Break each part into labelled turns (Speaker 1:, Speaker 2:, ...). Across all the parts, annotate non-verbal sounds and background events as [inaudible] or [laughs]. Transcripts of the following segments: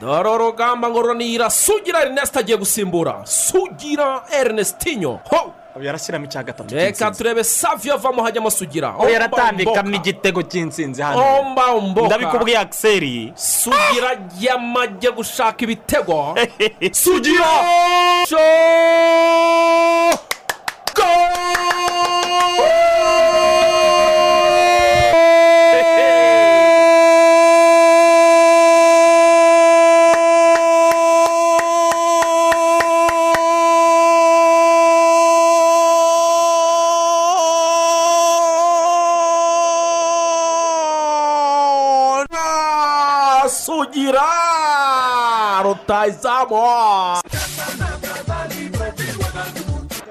Speaker 1: dore urugamba ngo runira sugira erineste agiye gusimbura. Sugira erinestinyo ho!
Speaker 2: Yarashyiramo icya gatatu
Speaker 1: reka turebe saviyo avamo hajyamo sugira
Speaker 2: we yaratambikamo igitego cy'insinzi hano. Ndabikubwiye akiseri
Speaker 1: sugira yamajye gushaka ibitego. [laughs] Sugira! Rutayizamu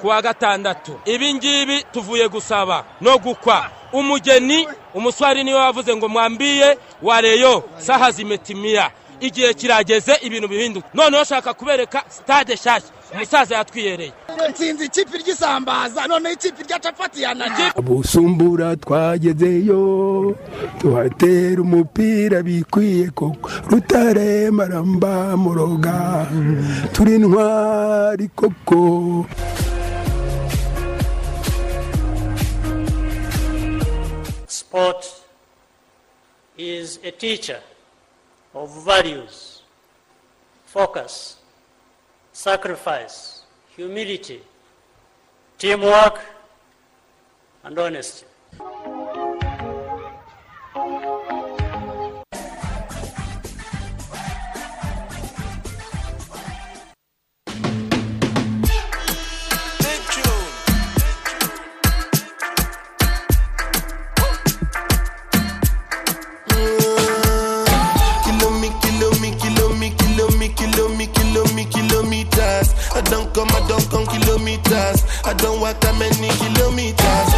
Speaker 3: ku wa gatandatu ibi ngibi tuvuye gusaba no gukwa. Umugeni umuswari ni we wavuze ngo mwambiye wareyo saha zimetimiya igihe kirageze ibintu bihinduka. Noneho ushaka kubereka sitade nshyashya umusaza yatwiyereye
Speaker 4: nsinzi ikipe ry'isambaza noneho ikipe rya capati yananiye
Speaker 5: busumbura twagezeyo tuhatera umupira bikwiye koko. Rutare maramba muroga turi intwari koko.
Speaker 6: Sport is a teacher of values, focus, sacrifice, humility, teamwork, and honesty.
Speaker 7: Don't walk that many kilometers.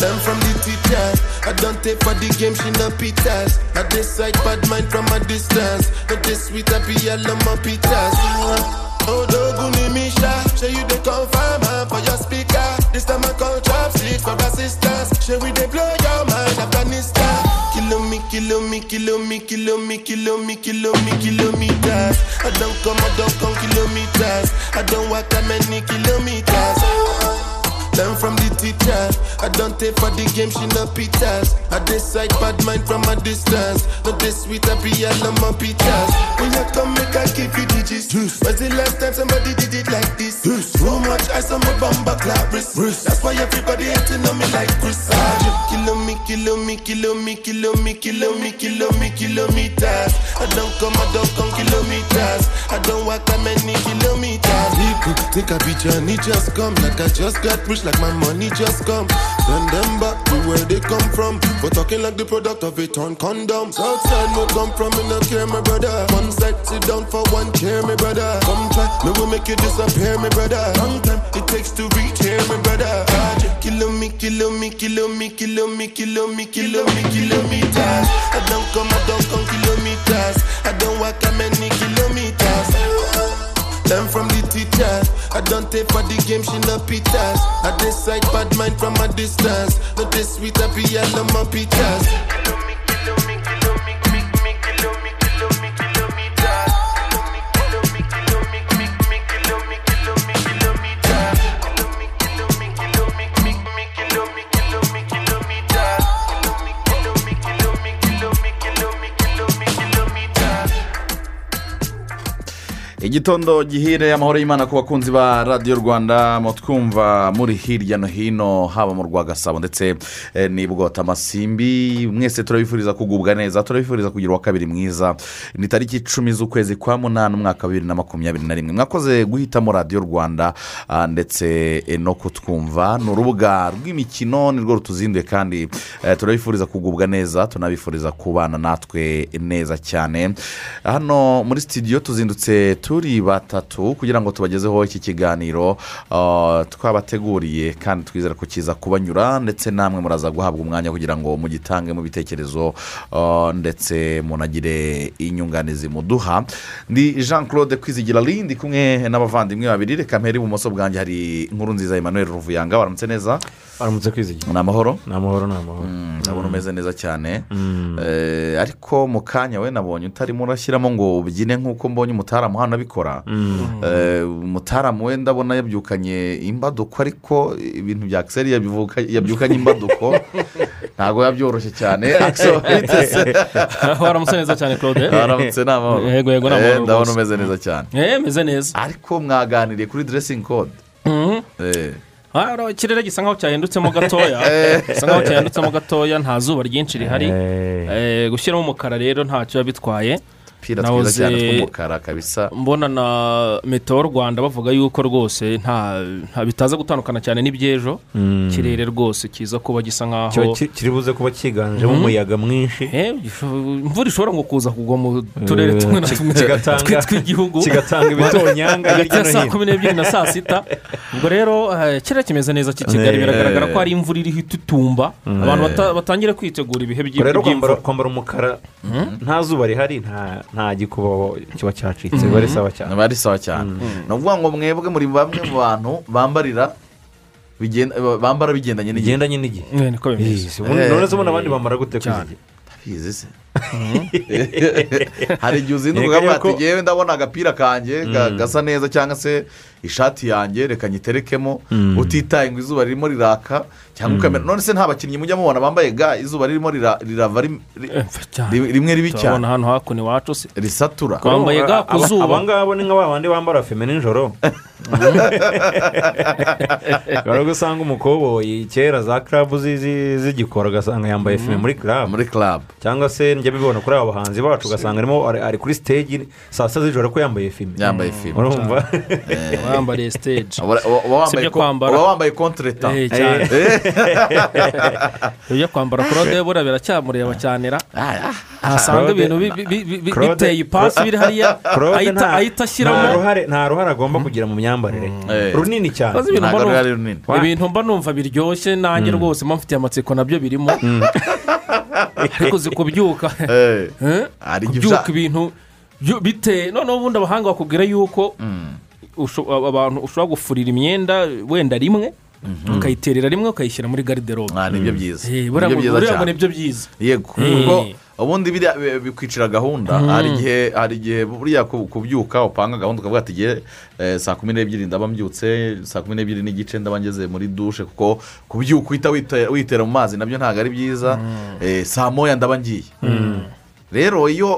Speaker 7: Learn from the teacher. I don't take for the game, she no pitas. I decide bad mind from a distance. But this sweet happy yellow my pitas. Oh, Doguni Misha, show you the confirm for your speaker. This time I call chopsticks for assistance. Show we they blow your mind, Afghanistan. Kilo me, kilo me, kilo me, kilo me, kilo me, kilo me, kilometers. I don't come, I don't come kilometers. I don't walk that many kilometers. Learn from the teacher. I don't take for the game, she no pitas. I decide bad mind from a distance. Not this sweet, I be all on my pitas. When you come, make I give you digits. When's the last time somebody did it like this? Too much ice on my bumper clap wrist. That's why everybody hating on me like Chris. Kilo me, kilo me, kilo me, kilo me, kilo me, kilo me, kilometers. I don't come, I don't come kilometers. I don't walk that many kilometers. People think I be Johnny, just come. Like I just got rich, like my money just come. Send them back to where they come from. For talking like the product of a torn condom. Southside, no come from, me no care, my brother. One side, sit down for one chair, my brother. Come try, me will make you disappear, my brother. Long time it takes to reach here, my brother. Kilo me, kilo me, kilo me, kilo me, kilo me, kilo me, kilometers. I don't come, I don't come kilometers. I don't walk that many kilometers. Learn from the teacher. I don't take for the game, she no pitas. I decide bad mind from a distance. Not this sweet, I be all on my pitas.
Speaker 8: Igitondo gihire amahoro y'imana ku bakunzi ba radiyo rwanda mutwumva muri hirya no hino haba mu rwa gasabo ndetse eh, n'i amasimbi mwese turabifuriza kugubwa neza turabifuriza kugira uwa kabiri mwiza. Ni tariki icumi z'ukwezi kwa munani umwaka wa bibiri na makumyabiri na rimwe. Mwakoze guhitamo radiyo rwanda ah, ndetse eh, no kutwumva. Ni urubuga rw'imikino nirwo rutuzinduye kandi eh, turabifuriza kugubwa neza tunabifuriza kubana natwe neza cyane. Hano muri sitidiyo tuzindutse turi turi batatu kugira ngo tubagezeho iki kiganiro ah, twabateguriye kandi twizera ko kiza kubanyura ndetse namwe muraza guhabwa umwanya kugira ngo mugitange mu bitekerezo ah, ndetse munagire inyunganizi muduha. Ndi jean claude kwizigira rindi kumwe n'abavandimwe babiri. Reka mpere ibumoso bwanjye hari inkuru nziza emmanuel ruvuyanga. Waramutse neza?
Speaker 9: Baramutse kwizigira.
Speaker 8: Ni amahoro?
Speaker 9: Ni amahoro ni amahoro.
Speaker 8: Ndabona umeze neza cyane. Eh, ariko mu kanya we nabonye utarimo urashyiramo ngo ubyine nk'uko mbonye umutaramu hano abikora Eh, umutaramu we ndabona yabyukanye imbaduko ariko ibintu bya akiseri yabyukanye imbaduko ntabwo biba byoroshye cyane
Speaker 10: waramutse neza cyane claude
Speaker 8: waramutse ni amahoro
Speaker 10: Yego, yego, ni amahoro
Speaker 8: ndabona umeze neza cyane
Speaker 10: meze neza
Speaker 8: ariko mwaganiriye kuri diresingi kode
Speaker 10: ikirere gisa nkaho cyahindutsemo gatoya gisa nkaho cyahindutsemo gatoya nta zuba ryinshi rihari gushyiramo umukara rero ntacyo biba bitwaye
Speaker 8: udupira twiza cyane tw'umukara kabisa.
Speaker 10: mbona na meteo rwanda bavuga yuko rwose nta bitaza gutandukana cyane n'iby'ejo. Ikirere rwose kiza kuba gisa nkaho
Speaker 9: ki- kiri buze kuba cyiganjemo umuyaga mwinshi.
Speaker 10: Eh, imvura ishobora ngo kuza kugwa mu turere
Speaker 9: Eh,
Speaker 10: tumwe na tumwe tw'igihugu.
Speaker 9: kigatanga ibitonyanga hirya
Speaker 10: ya
Speaker 9: no
Speaker 10: saa
Speaker 9: hino.
Speaker 10: kumi n'ebyiri na saa sita. Ubwo rero eh, ikirere kimeze neza cy'i kigali. Biragaragara ko hari imvura iriho itutumba. Abantu bata- batangira kwitegura ibihe by'i-
Speaker 9: rero kwambara
Speaker 10: by'imvura.
Speaker 9: kwambara umukara nta zuba rihari nta nta gikuba kiba cyacitse. Biba ari sawa cyane
Speaker 8: biba ari sawa cyane ni ukuvuga ngo mwebwe muri bamwe mu bantu bambarira bigenda- bambara bigendanye n'igihe.
Speaker 9: Bigendanye n'igihe.
Speaker 10: Eh, niko bimeze.
Speaker 9: Yes, ubundi none se ubona abandi bamara gute kwizigira
Speaker 8: ndabizi se. [laughs] hari igihe uzinduka
Speaker 9: yuko-
Speaker 8: ati ngewe ndabona agapira kanjye ga- gasa neza cyangwa se ishati yanjye reka nyiterekemo. Utitaye ngo izuba ririmo riraka cyangwa ukamera none se nta bakinnyi mujya mubona bambaye ga izuba ririmo rira- rirava
Speaker 10: Eh, cyane.
Speaker 8: rimwe ribi
Speaker 10: turabona
Speaker 8: cyane.
Speaker 10: hano hakuno iwacu se.
Speaker 8: Risatura.
Speaker 10: Bambaye ga ku zuba.
Speaker 9: aba ngaba ni nka ba bandi bambara fime nijoro ko usanga umukoboyi kera za karabu zi- zi- zigikora ugasanga yambaye fime muri karabu
Speaker 8: muri club.
Speaker 9: Cyangwa se njya mbibona kuri aba bahanzi bacu ugasanga arimo ari kuri stage saa sita z'ijoro ko yambaye fime
Speaker 8: yambaye fime
Speaker 9: urumva?
Speaker 8: Uba- uba- uba
Speaker 10: Si
Speaker 8: wambaye
Speaker 10: ibyo
Speaker 8: ko-
Speaker 10: kwambara.
Speaker 8: uba wambaye kontreta
Speaker 10: Eh, cyane. [laughs] Ibyo kwambara claude [laughs] buriya biracyamureba cyanera ahasanga
Speaker 9: Claude-
Speaker 10: ibintu biteye ipasi biri hariya. Ahita ashyiramo
Speaker 9: nta ruhare agomba kugira mu myambarire.
Speaker 8: Eh.
Speaker 9: runini cyane.
Speaker 10: Ibintu mba numva- biryoshye nanjye rwose mba mfitiye amatsiko na byo birimo. [laughs] ariko uzi kubyuka.
Speaker 8: Eh,
Speaker 10: Eh? ibintu biteye noneho ubundi abahanga bakubwira yuko usho- abantu ushobora gufurira imyenda wenda rimwe ukayiterera rimwe ukayishyira muri gariderobe
Speaker 8: Ah, ni byo byiza.
Speaker 10: Eh,
Speaker 8: ni
Speaker 10: byo
Speaker 8: byiza cyane.
Speaker 10: ni byo byiza.
Speaker 8: Yego. Ubundi biriya bikwicira gahunda. Hari igihe hari igihe buriya ku- kubyuka upanga gahunda ukavuga ati igihe eh, saa kumi n'ebyiri ndaba mbyutse saa kumi n'ebyiri n'igice ndaba ngeze muri dushe kuko kubyuka uhita wite- witera mu mazi na byo ntabwo ari byiza. Eh, saa moya ndaba ngiye. Rero iyo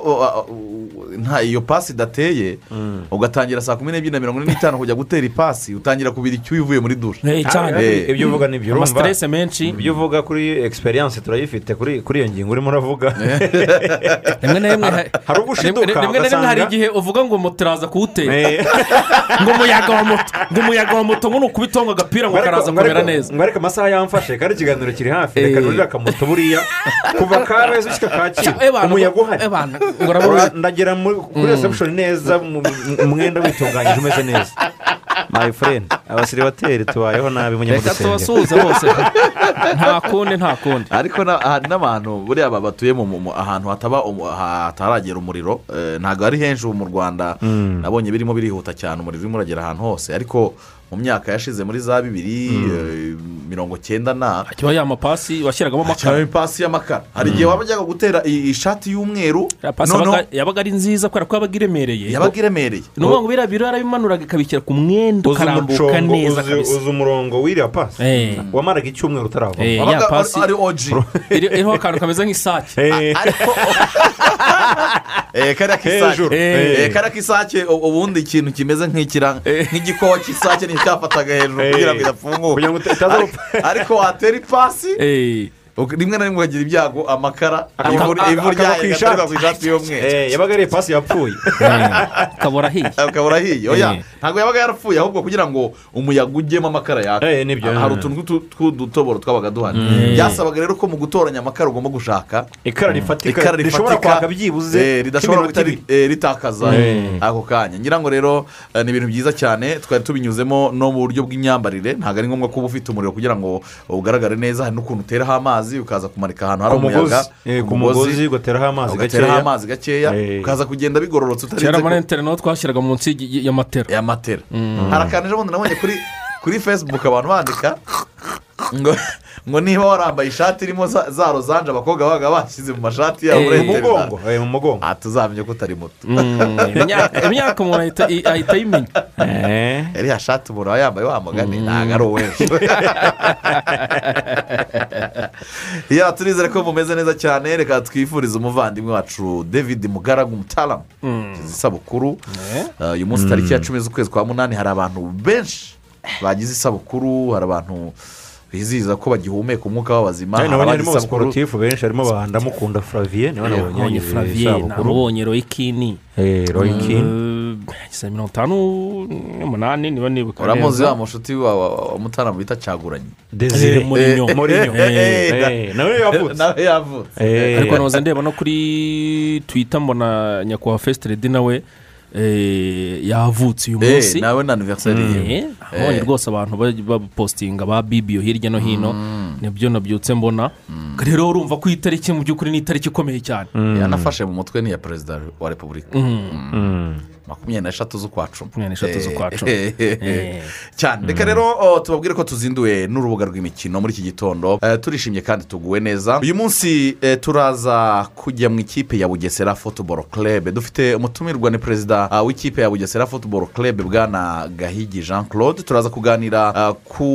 Speaker 8: nta iyo pasi idateye ugatangira saa kumi n'ebyiri na mirongo ine n'itanu kujya gutera ipasi utangira kubira icyuya uvuye muri dushe
Speaker 10: Eh,
Speaker 8: Eh.
Speaker 9: ibyo uvuga ni byo urumva ibyo uvuga kuri egisperiyanse turayifite kuri iyo ngingo urimo uravuga.
Speaker 10: Rimwe na rimwe ha-
Speaker 9: hari ubwo ushiduka
Speaker 10: rimwe na rimwe hari igihe uvuga ngo moto iraza kuwutera.
Speaker 9: Eh. [laughs]
Speaker 10: ngo umuyaga wa moto ngo umuyaga wa moto ngo nukubitaho ngo agapira ngo karaza kumera neza.
Speaker 9: ngo ariko amasaha yamfashe kandi ikiganiro kiri hafi reka
Speaker 10: Eh.
Speaker 9: nurire akamoto buriya. Kuva kabeza ushyika kacyiru
Speaker 10: Eh,
Speaker 9: umuyaga
Speaker 10: eh, urabona
Speaker 9: ndagera muri- kuri resebushoni neza umwenda witunganyije umeze [laughs] neza. My friend abasiribateri tubayeho nabi
Speaker 10: reka tubasuhuze bose. Nta kundi nta kundi.
Speaker 8: Ariko hari n'abantu buriya ba- batuye ahantu hataba umu- hataragera umuriro eh, ntabwo ari henshi ubu mu rwanda. Nabonye birimo birihuta cyane umuriro urimo uragera ahantu hose. Ariko mu myaka yashize muri za bibiri eh, mirongo cyenda na
Speaker 10: kiba ya mapasi washyiragamo amakara.
Speaker 8: cyane ipasi y'amakara hari igihe waba ujyaga gutera i- ishati y'umweru
Speaker 10: yabaga- ari nziza kubera ko yabaga iremereye.
Speaker 8: Yabaga iremereye.
Speaker 10: Ni ukuvuga ngo biriya biro yarabimanuraga ikabishyira ku mwenda ukarambuka neza kabisa.
Speaker 9: uzi umurongo w'iriya pasi?
Speaker 10: Eh.
Speaker 9: wamaraga icyumweru utarava.
Speaker 10: Eh, ya pasi
Speaker 8: ari oji [laughs]
Speaker 10: iri- iriho akantu kameze nk'isake.
Speaker 8: Ariko [laughs] kariya kisake
Speaker 9: Hejuru.
Speaker 8: Eh, kariya kisake u- ubundi ikintu kimeze nk'igikowa cy'isake cyafataga hejuru kugira ngo idafunguka Ariko- watera ipasi
Speaker 10: Eh,
Speaker 8: rimwe na rimwe ukagira ibyago amakara
Speaker 9: Aka-
Speaker 8: ivu ryayo
Speaker 9: ishati.
Speaker 8: ku ishati. y'umweru.
Speaker 9: Eh, yabaga ari ipasi yapfuye. [laughs]
Speaker 10: Ukabura ahiye
Speaker 8: ukaba [laughs] urahiye oya
Speaker 10: Eh.
Speaker 8: ntabwo yabaga yarapfuye ahubwo kugira ngo umuyaga ujyemo amakara yaka.
Speaker 9: Eh,
Speaker 8: hari utuntu tw'udutoboro twabaga duhari. Byasabaga rero ko mu gutoranya amakara ugomba gushaka.
Speaker 9: Ikara rifatika
Speaker 8: ikara
Speaker 9: rishobora
Speaker 8: rifatika
Speaker 9: kwaka byibuze
Speaker 8: eh, ridashobora eh, ritakaza
Speaker 9: Eh.
Speaker 8: ako kanya. Ngira ngo rero eh, ni ibintu byiza cyane twari tubinyuzemo no mu buryo bw'imyambarire. Ntabwo ari ngombwa kuba ufite umuriro kugira ngo ugaragare neza hari n'ukuntu uteraho amazi. Ukaza kumanika ahantu hari umuyaga
Speaker 9: Eh, ku mugozi ugateraho amazi
Speaker 8: ugateraho
Speaker 9: gakeya.
Speaker 8: amazi gakeya
Speaker 9: Eh.
Speaker 8: ukaza kugenda bigororotse
Speaker 10: kera
Speaker 8: utarinze
Speaker 10: muri interineti twashyiraga munsi y- y'amatera.
Speaker 8: Ya matera hari akantu ejo bundi nabonye kuri kuri fesibuku abantu bandika ngo ngo niba warambaye ishati irimo za za rozanje abakobwa babaga bashyize mu mashati yabo
Speaker 10: Eh,
Speaker 9: mu mugongo eh, mu mugongo.
Speaker 8: Aha tuzamenye ko utari muto.
Speaker 10: Imyaka imyaka umuntu ahita ayimenya
Speaker 9: Eh.
Speaker 8: iriya shati umuntu aba yambaye wa mugani ntabwo ari uw'ejo [laughs] ya turizere ko mumeze neza cyane reka twifurize umuvandimwe wacu david mugaragu mutaramu isabukuru Uh, uyu munsi tariki ya cumi z'ukwezi kwa munani hari abantu benshi bagize isabukuru hari abantu bizihiza ko bagihumeka umwuka w'abazima
Speaker 9: cyane
Speaker 8: hari
Speaker 9: nabonye
Speaker 8: abagize
Speaker 9: harimo
Speaker 8: isabukuru.
Speaker 9: abasiporutifu benshi harimo ba ndamukunda furaviye niba nabonye
Speaker 10: nabonye
Speaker 9: yagize
Speaker 10: furaviye namubonye royikini
Speaker 9: Eh,
Speaker 10: yagize mirongo itanu n'umunani niba nibuka
Speaker 8: uramuzi wa mushuti wa mutaramu bita caguranye.
Speaker 9: Desire.
Speaker 10: Eh.
Speaker 8: Eh, eh, eh,
Speaker 9: Eh, nawe yavutse.
Speaker 8: nawe yavutse.
Speaker 9: Eh,
Speaker 10: ariko nahoze ndeba no kuri twita mbona nyakubahwa fesiteredi nawe eh, yavutse uyu
Speaker 8: Eh,
Speaker 10: munsi.
Speaker 8: nawe ni aniveriseri ye
Speaker 10: Eh, nabonye rwose abantu bapositinga ba bibiyo hirya no hino ni byo nabyutse mbona. Rero urumva ko iyi tariki mu by'ukuri ni itariki ikomeye cyane.
Speaker 8: Yanafashe mu mutwe ni iya perezida wa repubulika.
Speaker 9: Mm.
Speaker 8: Makumyabiri n'eshatu z'ukwa cumi
Speaker 10: Makumyabiri n'eshatu z'ukwa cumi.
Speaker 8: Eh, eh, eh.
Speaker 10: Eh.
Speaker 8: cyane reka rero oh, tubabwire ko tuzinduwe n'urubuga rw'imikino muri iki gitondo turishimye kandi tuguwe neza uyu munsi turaza kujya mu ikipe ya bugesera futuboro club. Dufite umutumirwa ni perezida w'ikipe ya bugesera futuboro club bwana gahigi jean claude turaza kuganira ku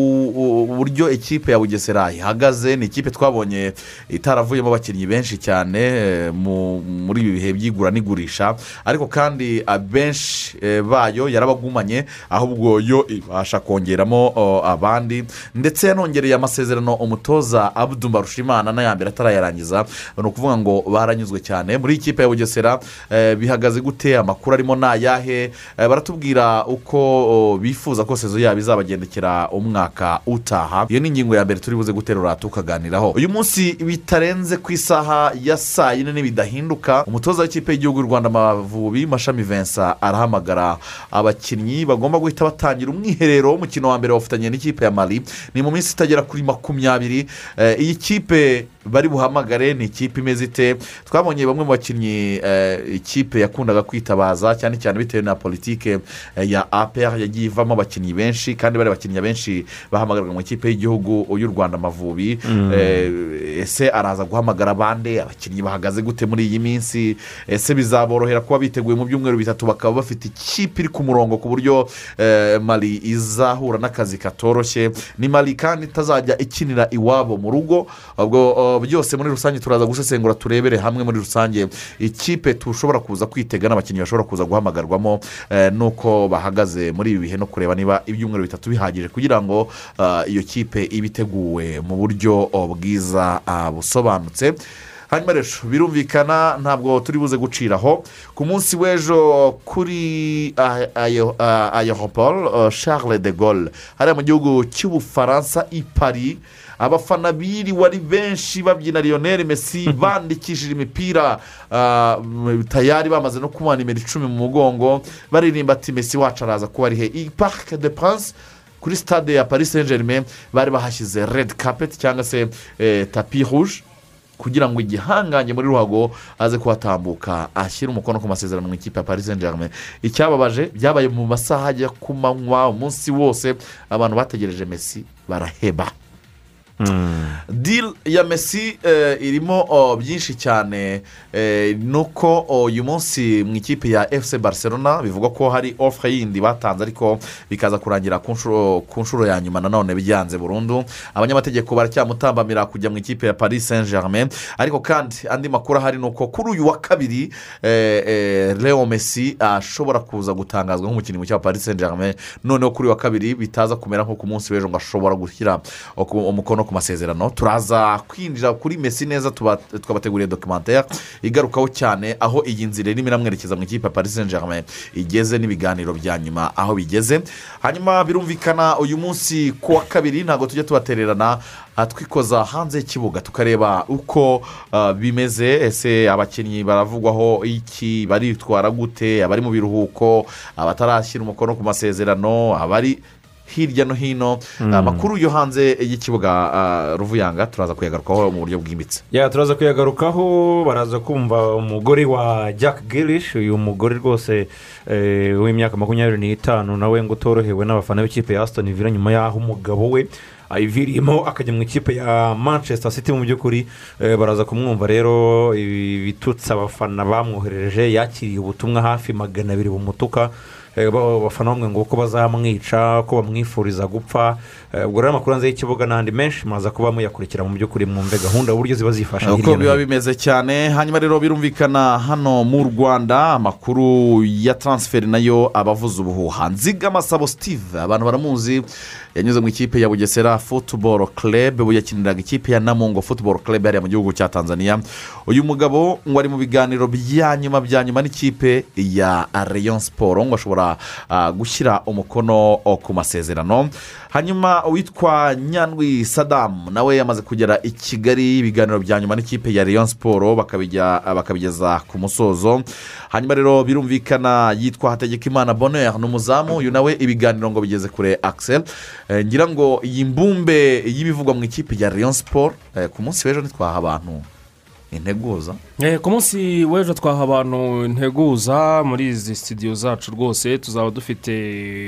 Speaker 8: buryo ikipe ya bugesera ihagaze ni ikipe twabonye itaravuyemo abakinnyi benshi cyane mu- muri ibi bihe by'igura n'igurisha ariko kandi abenshi eh, bayo yarabagumanye ahubwo yo ibasha kongeramo abandi. Ndetse yanongereye amasezerano umutoza abudu mbarushimana n'ayambere atarayarangiza. Ni ukuvuga ngo baranyuzwe cyane. Muri iyi kipe ya bugesera eh, bihagaze gute? Amakuru arimo ni ayahe? Eh, baratubwira uko bifuza ko sezo yabo izabagendekera umwaka utaha. Iyo ni ingingo ya mbere turi buze guterura tukaganiraho. Uyu munsi bitarenze ku isaha ya saa yine n'ibidahinduka umutoza w'ikipe y'igihugu y'u rwanda amavubi mashami vincent arahamagara. Abakinnyi bagomba guhita batangira umwiherero w'umukino wa mbere wafatanye n'ikipe ya mari ni mu minsi itagera kuri makumyabiri. Eh, iyi kipe bari buhamagare ni ikipe imeze ite? Twabonye bamwe mu bakinnyi eh, ikipe yakundaga kwitabaza cyane cyane bitewe na politike eh, ya apr yagiye ivamo abakinnyi benshi kandi bari abakinnyi benshi bahamagarwa mu ikipe y'igihugu y'u rwanda amavubi. Eh, ese araza guhamagara abandi abakinnyi bahagaze gute muri iyi minsi? Ese bizaborohera kuba biteguye mu byumweru bitatu bakaba bafite ikipe iri ku murongo ku buryo eh, mari izahura n'akazi katoroshye. Ni mari kandi itazajya ikinira iwabo mu rugo ubwo uh, byose muri rusange turaza gusesengura turebere hamwe muri rusange ikipe tushobora kuza kwitega n'abakinnyi bashobora kuza guhamagarwamo eh, n'uko bahagaze muri ibi bihe no kureba niba ibyumweru bitatu bihagije kugira ngo iyo kipe ibe iteguwe mu buryo bwiza busobanutse. Hanyuma rero birumvikana ntabwo turi buze guciraho. Ku munsi w'ejo kuri ayeroporo charles de gaulle hariya mu gihugu cy'ubufaransa i paris. Abafana biriwe ari benshi babyina lionel messi [laughs] bandikishije imipira ah, tayari bamaze no kumuha nimero icumi mu mugongo baririmba ati messi wacu araza kuba ari he i parike de prince kuri stade ya paris saint germain bari bahashyize red carpet cyangwa se eh, tapi rouge. Kugira ngo igihangange muri ruhago aze kuhatambuka ashyire umukono ku masezerano mu ikipe ya paris saint germain icyababaje byabaye mu masaha ajya ku manywa umunsi wose abantu bategereje messi baraheba. Diri ya mesi eh, irimo oh, byinshi cyane. Eh, nuko oh, uyu munsi mu ikipe ya efuse barcelona bivugwa ko hari ofure yindi batanze ariko bikaza kurangira ku nshuro ya nyuma. Nanone byanze burundu. Abanyamategeko baracyamutambamira kujya mu ikipe ya paris saint germain ariko kandi andi makuru ahari ni uko kuri uyu wa kabiri eh, leo mesi ashobora kuza gutangazwa nk'umukinnyi mushya wa paris saint germain noneho kuri uyu wa kabiri bitaza kumera nko ku munsi w'ejo ngo ashobora gushyira umukono ku masezerano. Turaza kwinjira kuri mesi neza twabateguriye dokimantere igarukaho cyane aho iyi nzira irimo iramwerekeza mu ikipe paris saint germain igeze n'ibiganiro bya nyuma aho bigeze. Hanyuma birumvikana uyu munsi ku wa kabiri ntabwo tujya tubatererana ah, twikoza hanze y'ikibuga tukareba uko ah, bimeze. Ese abakinnyi baravugwaho iki? Baritwara gute? Abari mu biruhuko? Abatarashyira umukono ku masezerano? Abari hirya no hino.
Speaker 9: Mm.
Speaker 8: amakuru yo hanze y'ikibuga ah, ruvuyanga turaza kuyagarukaho mu buryo bwimbitse.
Speaker 9: Ya turaza kuyagarukaho baraza kumva umugore wa jack girish uyu mugore rwose eh, w'imyaka makumyabiri n'itanu nawe ngo utorohewe n'abafana b'ikipe ya aston villa nyuma y'aho umugabo we ayiviriyemo akajya mu ikipe ya manchester city mu by'ukuri eh, baraza kumwumva rero ibi bitutsi abafana bamwoherereje yakiriye ubutumwa hafi magana abiri bumutuka. Abafana bamwe ngo ko bazamwica ko bamwifuriza gupfa. Eh, ubwo rero amakuru hanze y'ikibuga n'andi menshi maza kuba muyakurikira mu by'ukuri mwumve gahunda uburyo ziba zifasha
Speaker 8: uko biba bimeze cyane. Hanyuma rero birumvikana hano mu rwanda amakuru ya taransiferi na yo abavuza ubuhuha. Nzigamasabo sitive abantu baramuzi. Yanyuze mu ikipe ya bugesera futuboro kerebe ubu yakiniraga ikipe ya namungo futuboro kerebe hariya mu gihugu cya tanzania. Uyu mugabo ngo ari mu biganiro bya nyuma bya nyuma n'ikipe ya reyo siporo ngo ashobora ah, gushyira umukono oh, ku masezerano. Hanyuma uwitwa nyandwi sadamu nawe yamaze kugera i kigali ibiganiro bya nyuma n'ikipe ya reyo siporo bakabijya- bakabigeza ku musozo. Hanyuma rero birumvikana yitwa hategekimana bonheur ni umuzamu uyu nawe ibiganiro ngo bigeze kure axel. Eh, ngira ngo iyi mbumbe y'ibivugwa mu ikipe ya reyo siporo eh, ku munsi w'ejo ntitwaha abantu. Integuza.
Speaker 10: Eh, ku munsi w'ejo twaha abantu integuza muri izi sitidiyo zacu rwose. Tuzaba dufite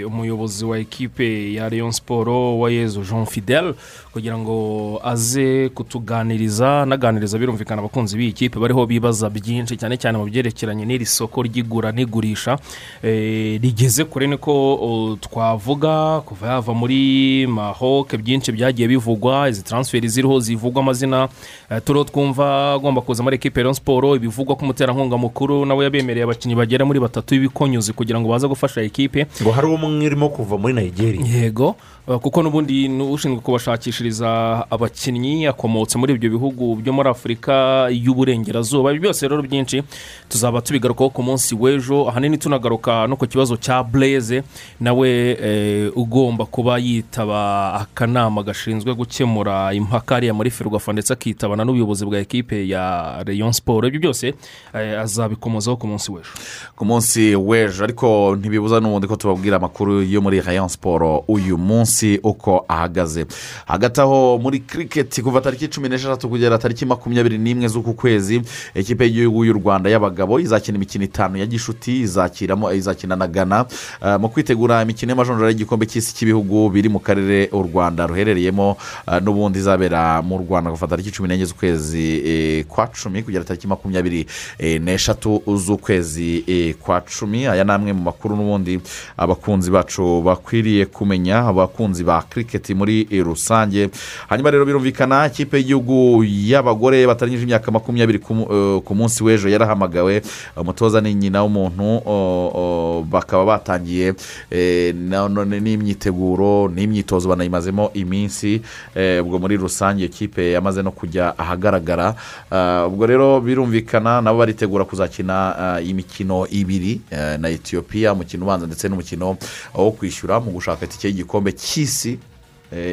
Speaker 10: umuyobozi wa ekipe ya leon siporo wa yezu jean fidel kugira ngo aze kutuganiriza anaganiriza birumvikana abakunzi b'iyi kipe bariho bibaza byinshi cyane cyane mu byerekeranye n'iri soko ry'igura n'igurisha. Eh, rigeze kure niko twavuga kuva yava muri mahoke byinshi byagiye bivugwa izi taransiferi ziriho zivugwa amazina eh, turiho twumva agomba kuza muri ekipe Rayon siporo ibivugwa ko umuterankunga mukuru nawe yabemereye abakinnyi bagera muri batatu b'ibikonyuzi kugira ngo baze gufasha ekipe.
Speaker 9: Ngo hari umwe urimo kuva muri nigeria.
Speaker 10: Yego. Kuko n'ubundi ushinzwe kubashakishiriza abakinnyi akomotse muri ibyo bihugu byo muri afurika y'uburengerazuba. Byose rero byinshi tuzaba tubigarukaho ku munsi w'ejo. Ahanini tunagaruka no ku kibazo cya bureze nawe eh, ugomba kuba yitaba akanama gashinzwe gukemura impaka hariya muri ferwafa ndetse akitabana n'ubuyobozi bwa ekipe ya reyo siporo ibyo byose eh, azabikomozaho ku munsi w'ejo.
Speaker 8: Ku munsi w'ejo. Ariko ntibibuza n'ubundi ko tubabwira amakuru yo muri rayon siporo uyu munsi. Uko ahagaze. Hagati aho muri kiriketi kuva tariki cumi n'esheshatu kugera tariki makumyabiri n'imwe z'uku kwezi ikipe y'igihugu y'u rwanda y'abagabo izakina imikino itanu ya gishuti izakiramo izakina na gana Uh, mu kwitegura imikino y'amajonjora y'igikombe cy'isi cy'ibihugu biri mu karere u rwanda ruherereyemo uh, n'ubundi izabera mu rwanda kuva tariki cumi n'enye z'ukwezi eh, kwa cumi kugera tariki makumyabiri eh, n'eshatu z'ukwezi eh, kwa cumi. Aya ni amwe mu makuru n'ubundi abakunzi bacu bakwiriye kumenya abakunzi ba kiriketi muri eh, rusange. Hanyuma rero birumvikana ikipe y'igihugu y'abagore batarangije imyaka makumyabiri eh, ku munsi w'ejo yarahamagawe. Umutoza ni nyina w'umuntu bakaba batangiye eh, n'imyiteguro n'imyitozo banayimazemo iminsi eh, ubwo muri rusange iyo kipe yamaze no kujya ahagaragara. Ah, ubwo rero birumvikana nabo baritegura kuzakina imikino ibiri eh, na etiyopiya umukino ubanza ndetse n'umukino wo kwishyura mu gushaka itike y'igikombe cy'isi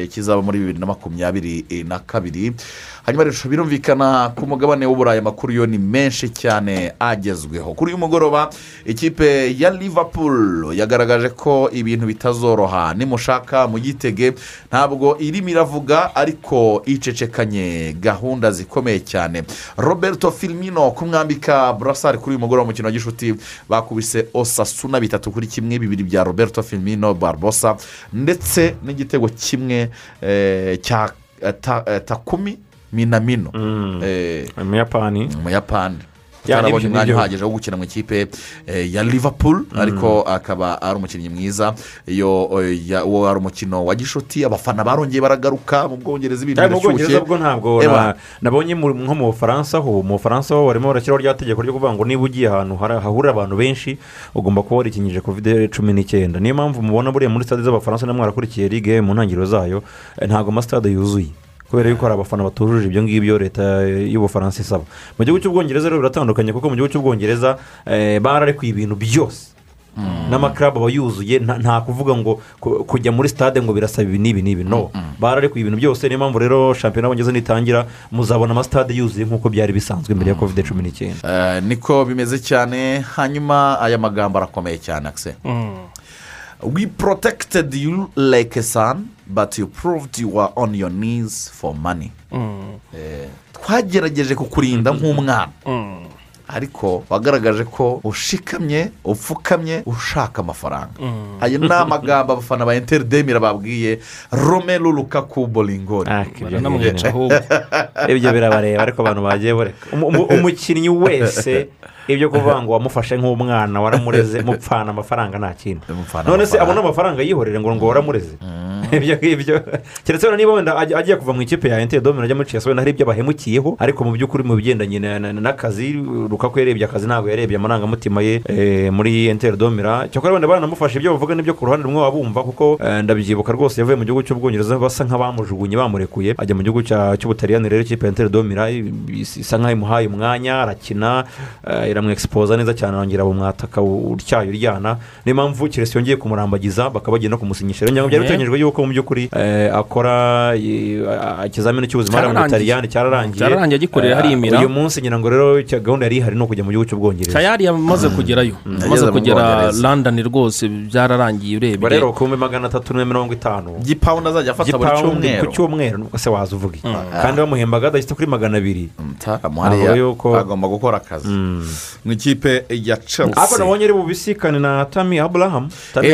Speaker 8: kizaba muri bibiri na makumyabiri eh, na kabiri. Hanyuma rero birumvikana ku mugabane w'uburayi amakuru yo ni menshi cyane agezweho. Kuri uyu mugoroba ikipe ya liverpool yagaragaje ko ibintu bitazoroha. Nimushaka muyitege ntabwo irimo iravuga ariko icecekanye gahunda zikomeye cyane. Roberto filmino kumwambika burasari kuri uyu mugoroba mu mukino wa gishuti bakubise osasuna bitatu kuri kimwe bibiri bya roberto filmino barbosa ndetse n'igitego kimwe eh, cya eh, eh, takumi minamino
Speaker 9: umuyapani
Speaker 8: umuyapani
Speaker 9: Ya,
Speaker 8: utarabonye
Speaker 9: ni
Speaker 8: byo,
Speaker 9: umwanya
Speaker 8: uhagije wo gukina mu ikipe ya liverpool ariko akaba ari umukinnyi mwiza. Iyo uwo ari umukino wa gishuti abafana barongeye baragaruka mu bwongereza ibintu birashyushye.
Speaker 9: Bwo ntabwo nabonye nko mu bufaransa ho mu bufaransa ho barimo barashyiraho rya tegeko ryo kuvuga ngo niba ugiye ahantu hahurira abantu benshi ugomba kuba warikinyije kovide cumi n'icyenda. Niyo mpamvu mubona buriya muri stade z'abafaransa na mwarakurikiye ligue mu ntangiriro zayo eh, ntabwo amasitade yuzuye. Kubera yuko hari abafana batujuje ibyo ngibyo leta y'ubufaransa isaba. Mu gihugu cy'ubwongereza rero biratandukanye kuko mu gihugu cy'ubwongereza eh, bararekuye ibintu byose. N'amakarabu aba yuzuye nta kuvuga ngo ku- kujya muri stade ngo birasaba ibi n'ibi n'ibi. No bararekuye ibintu byose. Niyo mpamvu rero shampiyona y'abongereza nitangira muzabona amasitade yuzuye nk'uko byari bisanzwe mbere ya kovide cumi n'icyenda.
Speaker 8: Eh, niko bimeze cyane hanyuma aya magambo arakomeye cyane akise we protected you like a son but you proved you were on your knees for money. Eh, twagerageje kukurinda nk'umwana. Ariko wagaragaje ko ushikamye upfukamye ushaka amafaranga. Aya ni amagambo abafana ba interineti babwiye romero
Speaker 10: baranamwica ahubwo. [laughs]
Speaker 9: Ibyo birabareba ariko abantu bagiye umu- umukinnyi wese [laughs] ibyo kuvuga ngo wamufashe nk'umwana waramureze [laughs] mupfana amafaranga nta kindi. None se abona amafaranga yihorere ngo ngo waramureze? Ibyo ngibyo. Keretse wenda niba wenda agiye kuva mu ikipe ya enteri domino ajya muri chelsea wenda hari ibyo bahemukiyeho ariko mu by'ukuri mu bigendanye na- na- n'akazi rukaku yarebye akazi ntabwo yarebye amarangamutima ye eh, muri enteri domino cyakora wenda baranamufashe ibyo bavuga n'ibyo ku ruhande rumwe baba bumva kuko eh, ndabyibuka rwose yavuye mu gihugu cy'ubwongereza basa nk'abamujugunye bamurekuye. Ajya mu gihugu cy'ubutaliyani rero ikipe ya enteri domino isa nk'aho imuhaye umwanya arakina eh, iramwexpoza neza cyane arongera bumwataka utyaye uryana. Niyo mpamvu keresi yongeye kumurambagiza bakaba kumusinyisha. Rero ngira ngo byari
Speaker 10: Mhm.
Speaker 9: biteganyijwe yuko mu by'ukuri eh, akora eh, ikizamini cy'ubuzima hariya mu
Speaker 10: Cyararangiye.
Speaker 9: butaliyani cyararangiye.
Speaker 10: Cyararangiye agikorera
Speaker 9: Eh,
Speaker 10: hariya Imira.
Speaker 9: uyu munsi ngira ngo rero gahunda yari ihari ni ukujya mu gihugu cy'ubwongereza.
Speaker 10: Tayari yamaze kugerayo.
Speaker 8: Yageze
Speaker 10: amaze kugera london rwose byararangiye urebye.
Speaker 9: Rero ku bihumbi magana atatu na mirongo itanu
Speaker 8: igipawundi azajya afata buri cyumweru
Speaker 9: ku cyumweru. nubwo se waza uvuga iki kandi bamuhembaga adashyitse kuri magana abiri.
Speaker 8: Agomba gukora akazi. Mu ikipe ya
Speaker 9: ariko
Speaker 8: chelsea
Speaker 9: nabonye ari bubisikane na tami aburahamu tami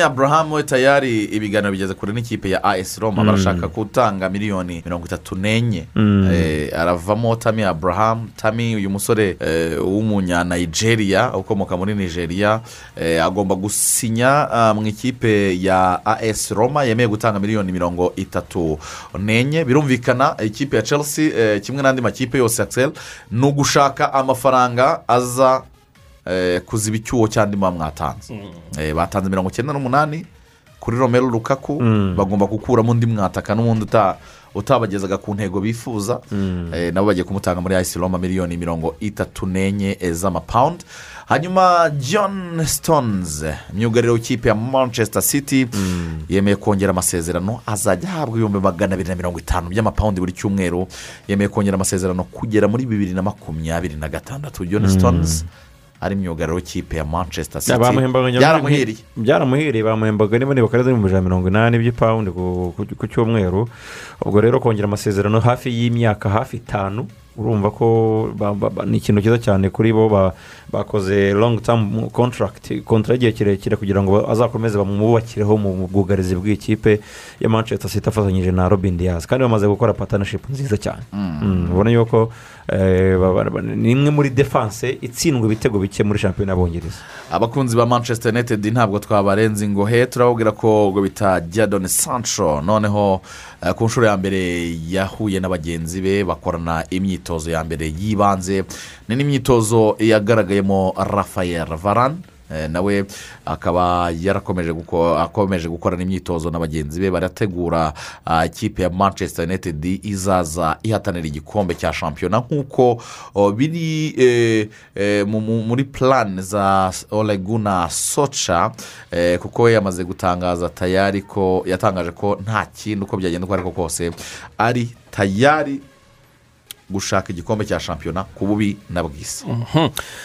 Speaker 8: Eh,
Speaker 9: aburahamu
Speaker 8: tayari ibiganiro bigeze kure n'ikipe ya as roma. Barashaka gutanga miliyoni mirongo itatu n'enye. Eh, aravamo tami aburahamu tami uyu musore eh, w'umunyanigeria ukomoka muri nigeria agomba gusinya ah, mu ikipe ya as roma. Yemeye gutanga miliyoni mirongo itatu n'enye. Birumvikana ikipe ya chelsea kimwe n'andi makipe yose ni ugushaka amafaranga aza eh, kuziba icyuho cy'andi muba mwatanze Eh, batanze mirongo icyenda n'umunani kuri romero lukaku. Bagomba gukuramo undi mwataka n'ubundi uta- utabagezaga ku ntego bifuza Eh, nabo bagiye kumutanga muri ayisi roma miliyoni mirongo itatu n'enye eh, z'amapawundi hanyuma john stones myugariro w'ikipe ya manchester city yemeye kongera amasezerano azajya ahabwa ibihumbi magana abiri na mirongo itanu by'amapawundi buri cyumweru. Yemeye kongera amasezerano kugera muri bibiri na makumyabiri na gatandatu. John stones ari myugariro w'ikipe ya manchester city byaramuhiriye
Speaker 9: byaramuhiriye bamuhembaga niba niba karere mu ijana na mirongo inani by'ipawundi ku- cyumweru ubwo rero kongera amasezerano hafi y'imyaka hafi itanu urumva ko ni ikintu cyiza cyane kuri bo ba- bakoze long term contract kontra y'igihe kirekire kugira ngo azakomeze bamwubakireho mu bwugarizi bw'ikipe ya manchester city afatanyije na robin diaz kandi bamaze gukora partnership nziza cyane Mm, ubona yuko eh, ni imwe muri defanse itsindwa ibitego bike muri shampiyona y'abongereza
Speaker 8: abakunzi ba manchester united ntabwo twabarenze ingohe turababwira ko ngo bita jadon sancho. Noneho eh, ku nshuro ya mbere yahuye na bagenzi be bakorana imyitozo ya mbere y'ibanze. Ni n'imyitozo yagaragayemo rafael varan Eh, nawe akaba yarakomeje akomeje gukorana imyitozo na bagenzi be barategura ah, ikipe ya manchester united izaza ihatanira igikombe cya shampiyona. Nk'uko biri eh, eh, mu- mu- muri plan za oleguna soca eh, kuko yamaze gutangaza tayari ko yatangaje ko nta kindi uko byagenda uko ariko kose ari tayari gushaka igikombe cya shampiyona ku bubi na bwiza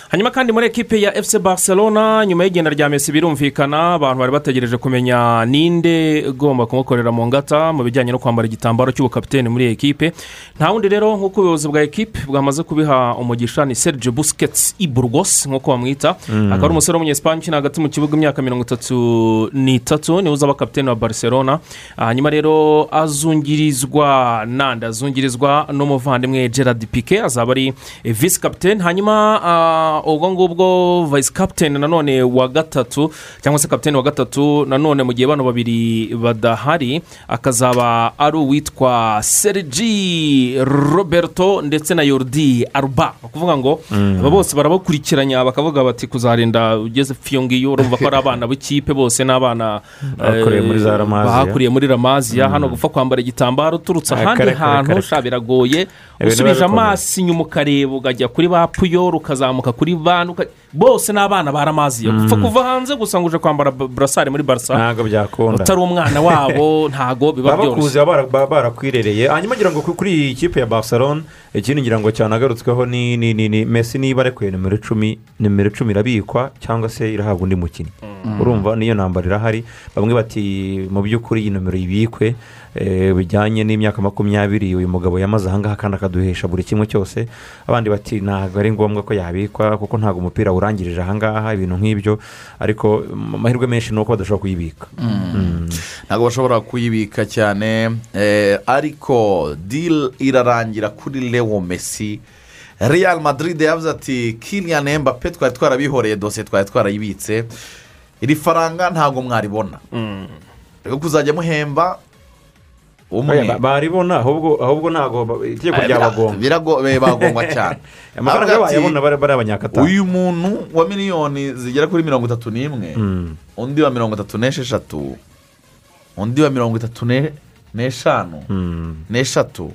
Speaker 10: hanyuma kandi muri ekipe ya efuse barcelona nyuma y'igenda rya mesi birumvikana abantu bari bategereje kumenya ninde ugomba kumukorera mu ngata mu bijyanye no kwambara igitambaro cy'ubukapitene muri iyi ekipe. Nta wundi rero nk'uko ubuyobozi bwa ekipe bwamaze kubiha umugisha ni serge busiketsi i burgos nk'uko bamwita. Akaba ari umusore w'umunyesipanye ukina hagati mu kibuga imyaka mirongo itatu n'itatu ni we uzaba kapitene wa barcelona. Hanyuma rero azungirizwa nande azungirizwa n'umuvandimwe gerard pike azaba ari eh, visi kapitene hanyuma ah, ubwo ngubwo vayisi kapitene nanone wa gatatu cyangwa se kapitene wa gatatu nanone mu gihe bano babiri badahari akazaba ari uwitwa sergi roberto ndetse na yorudi aruba ni ukuvuga ngo
Speaker 9: Mm.
Speaker 10: aba bose barabakurikiranya bakavuga bati kuzarinda ugeze iyo ngiyo urumva ko ari abana b'ikipe bose eh,
Speaker 9: za Ramaziya.
Speaker 10: bahakuriye muri ramaziya hano gupfa kwambara igitambaro uturutse
Speaker 9: Ah,
Speaker 10: ahandi hantu biragoye. Usubije amaso inyuma ukareba ukajya kuri ba puyoro ukazamuka kuri bani uka- bose ni abana ba ramaziya
Speaker 9: Mm.
Speaker 10: gupfa kuva hanze gusa ngo uje kwambara bu- burasari muri barasa
Speaker 9: ntabwo byakunda.
Speaker 10: Utari umwana [laughs] wabo ntago biba byoroshye.
Speaker 9: baba bara- baba barakwirereye hanyuma ngira ngo ku- kuri iyi kipe ya barcelona ikindi ngira ngo cyanagarutsweho ni ni ni ni mesi niba arekuye nimero icumi nimero icumi irabikwa cyangwa se irahabwa undi mukinnyi. Urumva niyo nambara irahari. Bamwe bati mu by'ukuri iyi nomero ibikwe. Bijyanye n'imyaka makumyabiri uyu mugabo yamaze ahangaha kandi akaduhesha buri kimwe cyose. Abandi bati ntabwo ari ngombwa ko yabikwa kuko ntabwo umupira urangirije ahangaha ibintu nk'ibyo. Ariko mm, amahirwe menshi ni uko badashobora kuyibika. Mm.
Speaker 8: ntabwo bashobora kuyibika cyane. Eh, ariko dil irarangira kuri leo mesi real madrid yavuze ati kilian mbappe twari twarabihoreye dosiye twari twarayibitse. Iri faranga ntabwo mwaribona. Rero kuzajya muhemba umwe
Speaker 9: baribona ahubwo ntabwo itegeko
Speaker 8: Eh, eh, bagomba [laughs] cyane.
Speaker 9: Amafaranga
Speaker 8: ati,
Speaker 9: bayabona bari abanyakatari
Speaker 8: uyu muntu wa miliyoni zigera kuri mirongo itatu n'imwe
Speaker 9: Mm.
Speaker 8: undi wa mirongo itatu n'esheshatu undi wa mirongo itatu ne- n'eshanu
Speaker 9: Mm.
Speaker 8: n'eshatu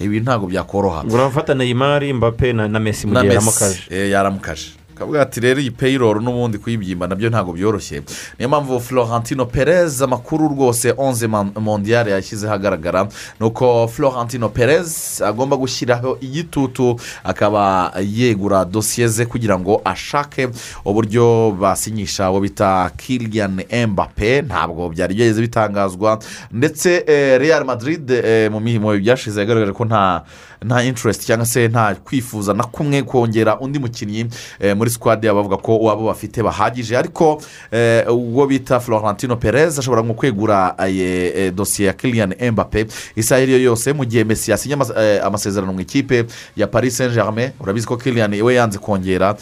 Speaker 8: ibi ntabwo byakoroha.
Speaker 9: Urafata neyimari mbappe na na mesi mu gihe
Speaker 8: Messi,
Speaker 9: yamukaje
Speaker 8: eh, yaramukaje akavuga ati rero iyi payroll n'ubundi kuyibyimba na byo ntabwo byoroshye. Niyo mpamvu florentino perez amakuru rwose onze man- mondial yashyize ahagaragara ni uko florentino perez agomba gushyiraho igitutu akaba yegura dosiye ze kugira ngo ashake uburyo basinyisha abo bita kilian mbappe ntabwo byari byageze bitangazwa. Ndetse eh, real madrid eh, mu mirimo byashize yagaragaje ko nta nta interest cyangwa se nta kwifuza na kumwe kongera undi mukinnyi eh, muri yabo bavuga ko wabo bafite bahagije. Ariko eh, uwo bita florentino perez ashobora nko kwegura eh, dosiye ya kilian mbappe isaha iyo yose mu gihe messi yasinye amas- amasezerano mu ikipe ya paris saint germain urabizi ko kilian we yanze kongera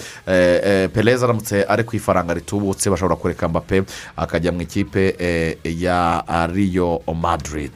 Speaker 8: perez aramutse ari ku ifaranga ritubutse bashobora kureka mbappe akajya mu ikipe ya rio madrid.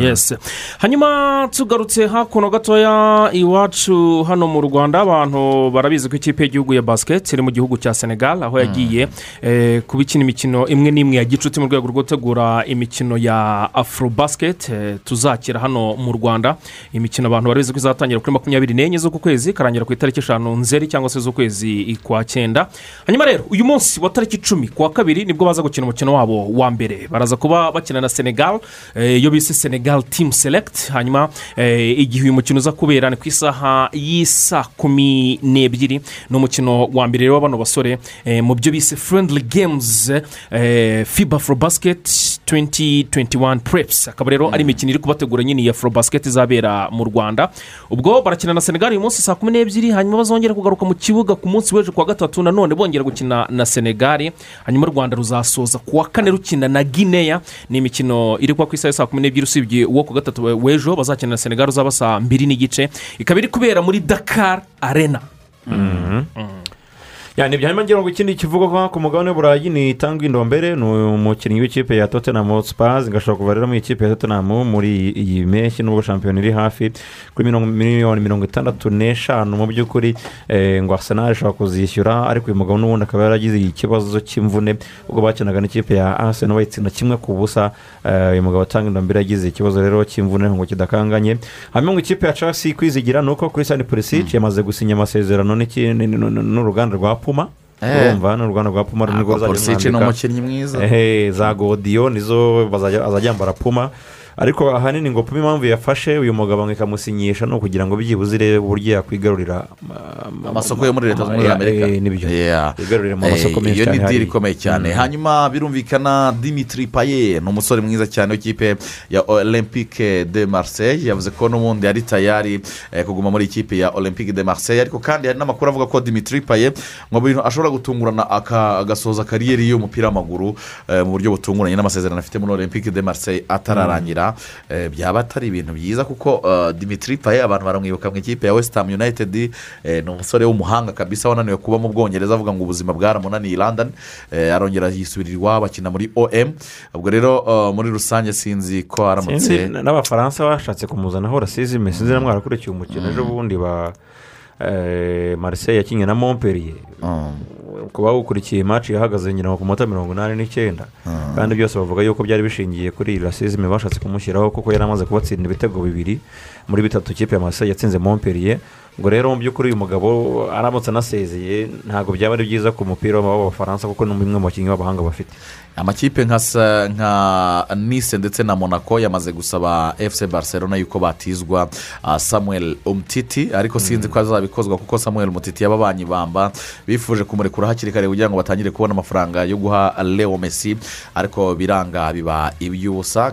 Speaker 10: Yes. Hanyuma tugarutse hakuno gatoya iwacu hano mu rwanda abantu barabizi ko ikipe y'igihugu ya basiketi iri mu gihugu cya senegal aho yagiye eh, kuba ikina imikino imwe n'imwe ya gicuti mu rwego rwo gutegura imikino ya afro basiketi eh, tuzakira hano mu rwanda. Imikino abantu barabizi ko izatangira kuri makumyabiri n'enye z'uku kwezi ikarangira ku itariki eshanu nzeri cyangwa se z'ukwezi kwa cyenda. Hanyuma rero uyu munsi wa tariki icumi ku wa kabiri ni bwo baza gukina umukino wabo wa mbere. Baraza kuba bakina na senegal eh, iyo bise senegal team select. Hanyuma eh, igihe uyu mukino uza kubera ni ku isaha y'isa kumi n'ebyiri ni umukino wa mbere wa bano basore eh, mu byo bise friendly games eh, fiba for basket 2021 preps. Akaba rero ari imikino iri kubategura nyine ya for basket izabera mu rwanda. Ubwo barakina na senegal uyu munsi saa kumi n'ebyiri hanyuma bazongera kugaruka mu kibuga ku munsi w'ejo kuwa gatatu nanone bongera gukina na senegal. Hanyuma u rwanda ruzasoza ku wa kane rukina na guinea. Ni imikino iri kuba ku isaha saa kumi n'ebyiri. Usibye uwo ku gatatu w'ejo bazakina na senegal uzaba saa mbiri n'igice. Ikaba iri kubera muri dakar arena.
Speaker 9: Yani ibyo hanyuma ngira ngo ikindi kivugwa ku mugabane w'uburayi ni itanga indombere ni umukinnyi w'ikipe ya tottenham spazi ngashobora kuva rero mu ikipe ya tottenham muri iyi mpeshyi nubwo shampiyona iri hafi kuri miliyoni mirongo itandatu n'eshanu mu by'ukuri. Eh, ngo arsenal ishobora kuzishyura ariko uyu mugabo n'ubundi akaba yaragize ikibazo cy'imvune ubwo bakinaga n'ikipe ya arsenal bayitsinda kimwe ku busa. Eh, uyu mugabo atanga indombere yagize ikibazo rero cy'imvune ngo kidakanganye. Hanyuma ngo ikipe ya chelsea kwizigira ni uko christian pulisic yamaze gusinya amasezerano n'uruganda rwa puma. Urumva ni uruganda rwa puma
Speaker 8: Ntabwo
Speaker 9: ruzajya
Speaker 8: Pulisic ni umukinnyi mwiza
Speaker 9: za godiyo nizo azajya yambara puma. Ariko ahanini ngo puma impamvu yafashe uyu mugabo ikamusinyisha ni ukugira ngo byibuze irebe uburyo yakwigarurira ama-
Speaker 8: amasoko yo muri leta zunze ubumwe
Speaker 9: Eh,
Speaker 8: za amerika.
Speaker 9: eh, ni
Speaker 8: byo.
Speaker 9: Yigarurire mu
Speaker 8: Eh,
Speaker 9: masoko menshi
Speaker 8: iyo ni
Speaker 9: cyane
Speaker 8: diri ikomeye cyane.
Speaker 9: Mm.
Speaker 8: hanyuma birumvikana dimitri paye ni umusore mwiza cyane w'ikipe ya olympique de marseille. Yavuze ko n'ubundi ari tayari eh, kuguma muri ikipe ya olympique de marseille. Ariko kandi hari n'amakuru avuga ko dimitri paye mu bintu ashobora gutungurana agasoza kariyeri y'umupira w'amaguru eh, mu buryo butunguranye n'amasezerano afite muri olympique de marseille atararangira. Eh, byaba atari ibintu byiza kuko eh, dimitri paye abantu baramwibuka mu ikipe ya west ham united eh, ni umusore w'umuhanga kabisa wananiwe kuba mu bwongereza avuga ngo ubuzima bwaramunaniye i london. Arongera yisubirira iwabo akina muri om ubwo rero muri rusange sinzi ko aramutse.
Speaker 9: N'abafaransa bashatse kumuzanaho rasizime sinzi na mwarakurikiye umukino. Ejo bundi ba marseille yakinnye na montpellier. Kuba wukurikiye match yahagaze nyina ku minota mirongo inani n'icyenda. Kandi byose bavuga yuko byari bishingiye kuri iyi rasizime bashatse kumushyiraho kuko yari amaze kubatsinda ibitego bibiri muri bitatu ikipe ya marseille yatsinze montpellier. Ngo rero mu by'ukuri uyu mugabo aramutse anasezeye ntabwo byaba ari byiza ku mupira w'abafaransa kuko ni umwe mu bakinnyi b'abahanga bafite.
Speaker 8: Amakipe nka nice ndetse na monaco yamaze gusaba fc barcelona yuko batizwa ah, samuel umtiti. Ariko sinzi ko azabikozwa kuko samuel umtiti yababanye ibamba. Bifuje kumurekura hakiri kare kugira ngo batangire kubona amafaranga yo guha leo messi. Ariko biranga biba iby'ubusa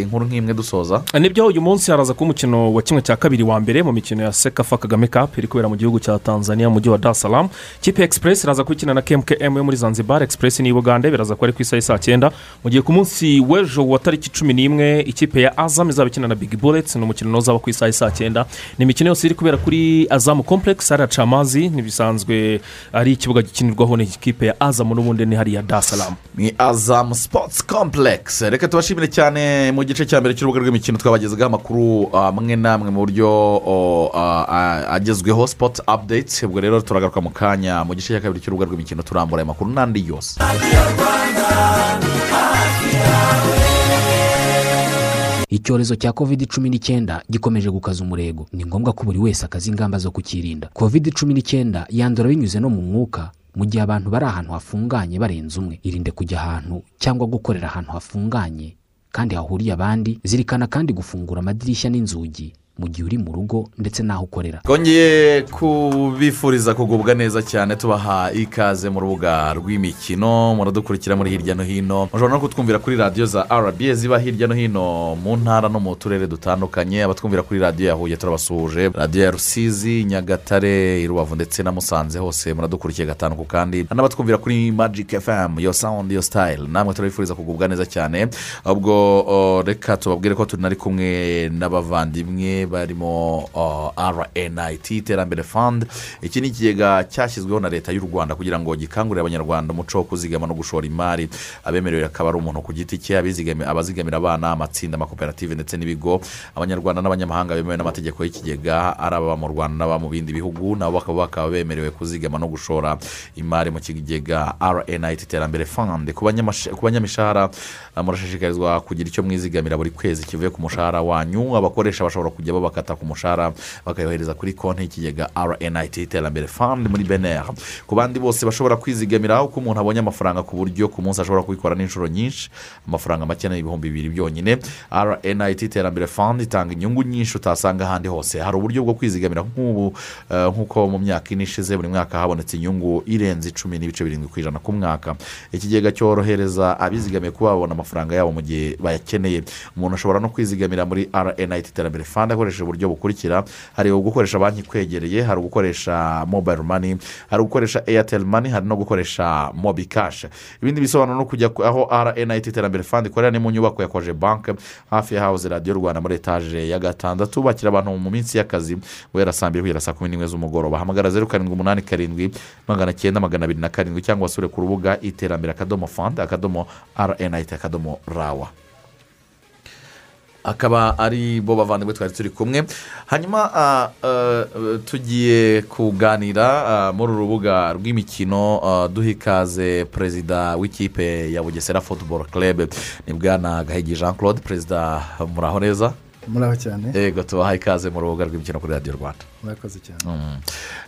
Speaker 8: inkuru nk'imwe dusoza.
Speaker 10: Nibyo uyu munsi haraza kuba umukino wa kimwe cya kabiri wa mbere mu mikino ya sekafa kagame cup iri kubera mu gihugu cya tanzania mu mujyi wa salaam. Kipe express iraza gukina na kmkm yo muri zanzibar. Express ni bugande biraza kuba ari ku isaha y'i saa cyenda mu gihe ku munsi w'ejo wa tariki cumi n'imwe ikipe ya azam izaba ikina na big bullets ni umukino uzaba ku isaha saa cyenda ni imikino yose iri kubera kuri azamu complex hariya camazi ntibisanzwe ari ikibuga gikinirwaho n'ikipe ya azamu n'ubundi ni hariya salaam.
Speaker 8: Ni azamu sports complex. Reka tubashimire cyane mu gice cya mbere cy'urubuga rw'imikino twabagezaho amakuru amwe n'amwe mu buryo agezweho sport updates. Ubwo rero turagaruka mu kanya mu gice cya kabiri cy'urubuga rw'imikino turambura aya makuru n'andi yose.
Speaker 11: Icyorezo cya covid cumi n'icyenda gikomeje gukaza umurego. Ni ngombwa ko buri wese akaza ingamba zo kukirinda. Covid cumi n'icyenda yandura binyuze no mu mwuka mu gihe abantu bari ahantu hafunganye barenze umwe. Irinde kujya ahantu cyangwa gukorera ahantu hafunganye kandi hahuriye abandi zirikana kandi gufungura amadirishya n'inzugi. Mu gihe uri mu rugo ndetse n'aho ukorera.
Speaker 8: Twongeye kubifuriza kugubwa neza cyane tubaha ikaze mu rubuga rw'imikino muradukurikira muri hirya no hino. Mushobora no kutwumvira kuri radiyo za rba ziba hirya no hino mu ntara no mu turere dutandukanye. Abatwumvira kuri radiyo ya huye turabasuhuje radiyo ya rusizi nyagatare rubavu ndetse na musanze hose muradukurikiye gatanu ku kandi. N'abatwumvira kuri magic fm yo sound yo style. Namwe turabifuriza kugubwa neza cyane. Ubwo o, reka tubabwire ko tunari kumwe n'abavandimwe barimo o, rnit iterambere fund. Iki ni ikigega cyashyizweho na leta y'u rwanda kugira ngo gikangurire abanyarwanda umuco wo kuzigama no gushora imari. Abemerewe akaba ari umuntu ku giti cye abazigamira abana amatsinda amakoperative ndetse n'ibigo. Abanyarwanda n'abanyamahanga bemewe n'amategeko y'ikigega ari ababa mu rwanda n'ababa mu bindi bihugu nabo bakaba bemerewe kuzigama no gushora imari mu kigega rnit iterambere fund. Ku banyamishahara ah, murashishikarizwa kugira icyo mwizigamira buri kwezi kivuye ku mushahara wanyu. Abakoresha bashobora kujya babakata ku mushahara bakayohereza kuri konti y'ikigega rnit iterambere fund muri beneri ku bandi bose bashobora kwizigamira uko umuntu abonye amafaranga ku buryo ku munsi ashobora kubikora n'inshuro nyinshi amafaranga make ibihumbi bibiri byonyine. Rnit iterambere fund itanga inyungu nyinshi utasanga ahandi hose. Hari uburyo bwo kwizigamira nk'ubu eh, nk'uko mu myaka ine ishize buri mwaka habonetse inyungu irenze icumi n'ibice birindwi ku ijana ku mwaka. Ikigega cyorohereza abizigamiye kuba babona amafaranga yabo mu gihe bayakeneye. Umuntu ashobora no kwizigamira muri rnit iterambere fund akoresheje uburyo bukurikira. Hari ugukoresha banki ikwegereye hari ugukoresha mobile money hari ugukoresha airtel money hari no gukoresha mobi cash ibindi bisobanuro no kujya ku- aho rnit iterambere fund ikorera ni mu nyubako ya koje banke hafi ya hawuze radiyo rwanda muri etaje ya gatandatu. Bakira abantu mu minsi y'akazi guhera saa mbiri kugera saa kumi n'imwe z'umugoroba. Hamagara zeru karindwi umunani karindwi magana cyenda magana abiri na karindwi cyangwa wasure ku rubuga iterambere akadomo fund akadomo rnit akadomo rawa akaba ari bo bavandimwe twari turi kumwe. Hanyuma tugiye kuganira muri uru rubuga rw'imikino duha ikaze perezida w'ikipe ya bugesera futuboro club. Ni bwana gahigi jean claude perezida muraho neza
Speaker 12: muraho cyane.
Speaker 8: Yego tubaha ikaze mu rubuga rw'imikino kuri radiyo rwanda.
Speaker 12: Murakoze cyane
Speaker 8: Mm.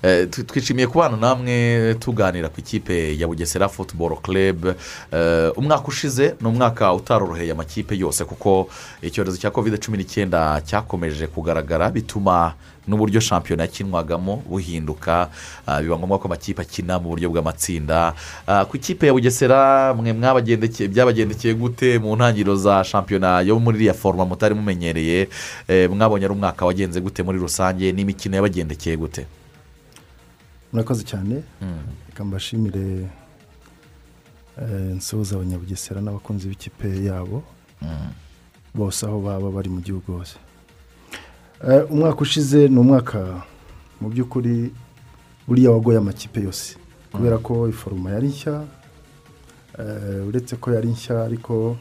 Speaker 8: Eh, twishimiye kubana namwe tuganira ku ikipe ya bugesera futuboro club. Eh, umwaka ushize ni umwaka utaroroheye amakipe yose kuko icyorezo cya covid cumi n'icyenda cyakomeje kugaragara bituma n'uburyo shampiyona yakinwagamo buhinduka. Ah, biba ngombwa ko amakipe akina mu buryo bw'amatsinda. Ah, ku ikipe ya bugesera mwe mwabagendekeye byabagendekeye gute mu ntangiriro za shampiyona yo muri iriya foroma mutari mumenyereye? Eh, mwabonye ari umwaka wagenze gute muri rusange n'imikino yabagendekeye gute?
Speaker 12: Murakoze cyane.
Speaker 8: Mm.
Speaker 12: reka mbashimire eh, nsuhuza abanyabugesera n'abakunzi b'ikipe yabo.
Speaker 8: Mm.
Speaker 12: bose aho baba bari mu gihugu hose. Eh, umwaka ushize ni umwaka mu by'ukuri uriya wagoye amakipe yose. Kubera ko iforoma yari nshya eh, uretse ko yari nshya ariko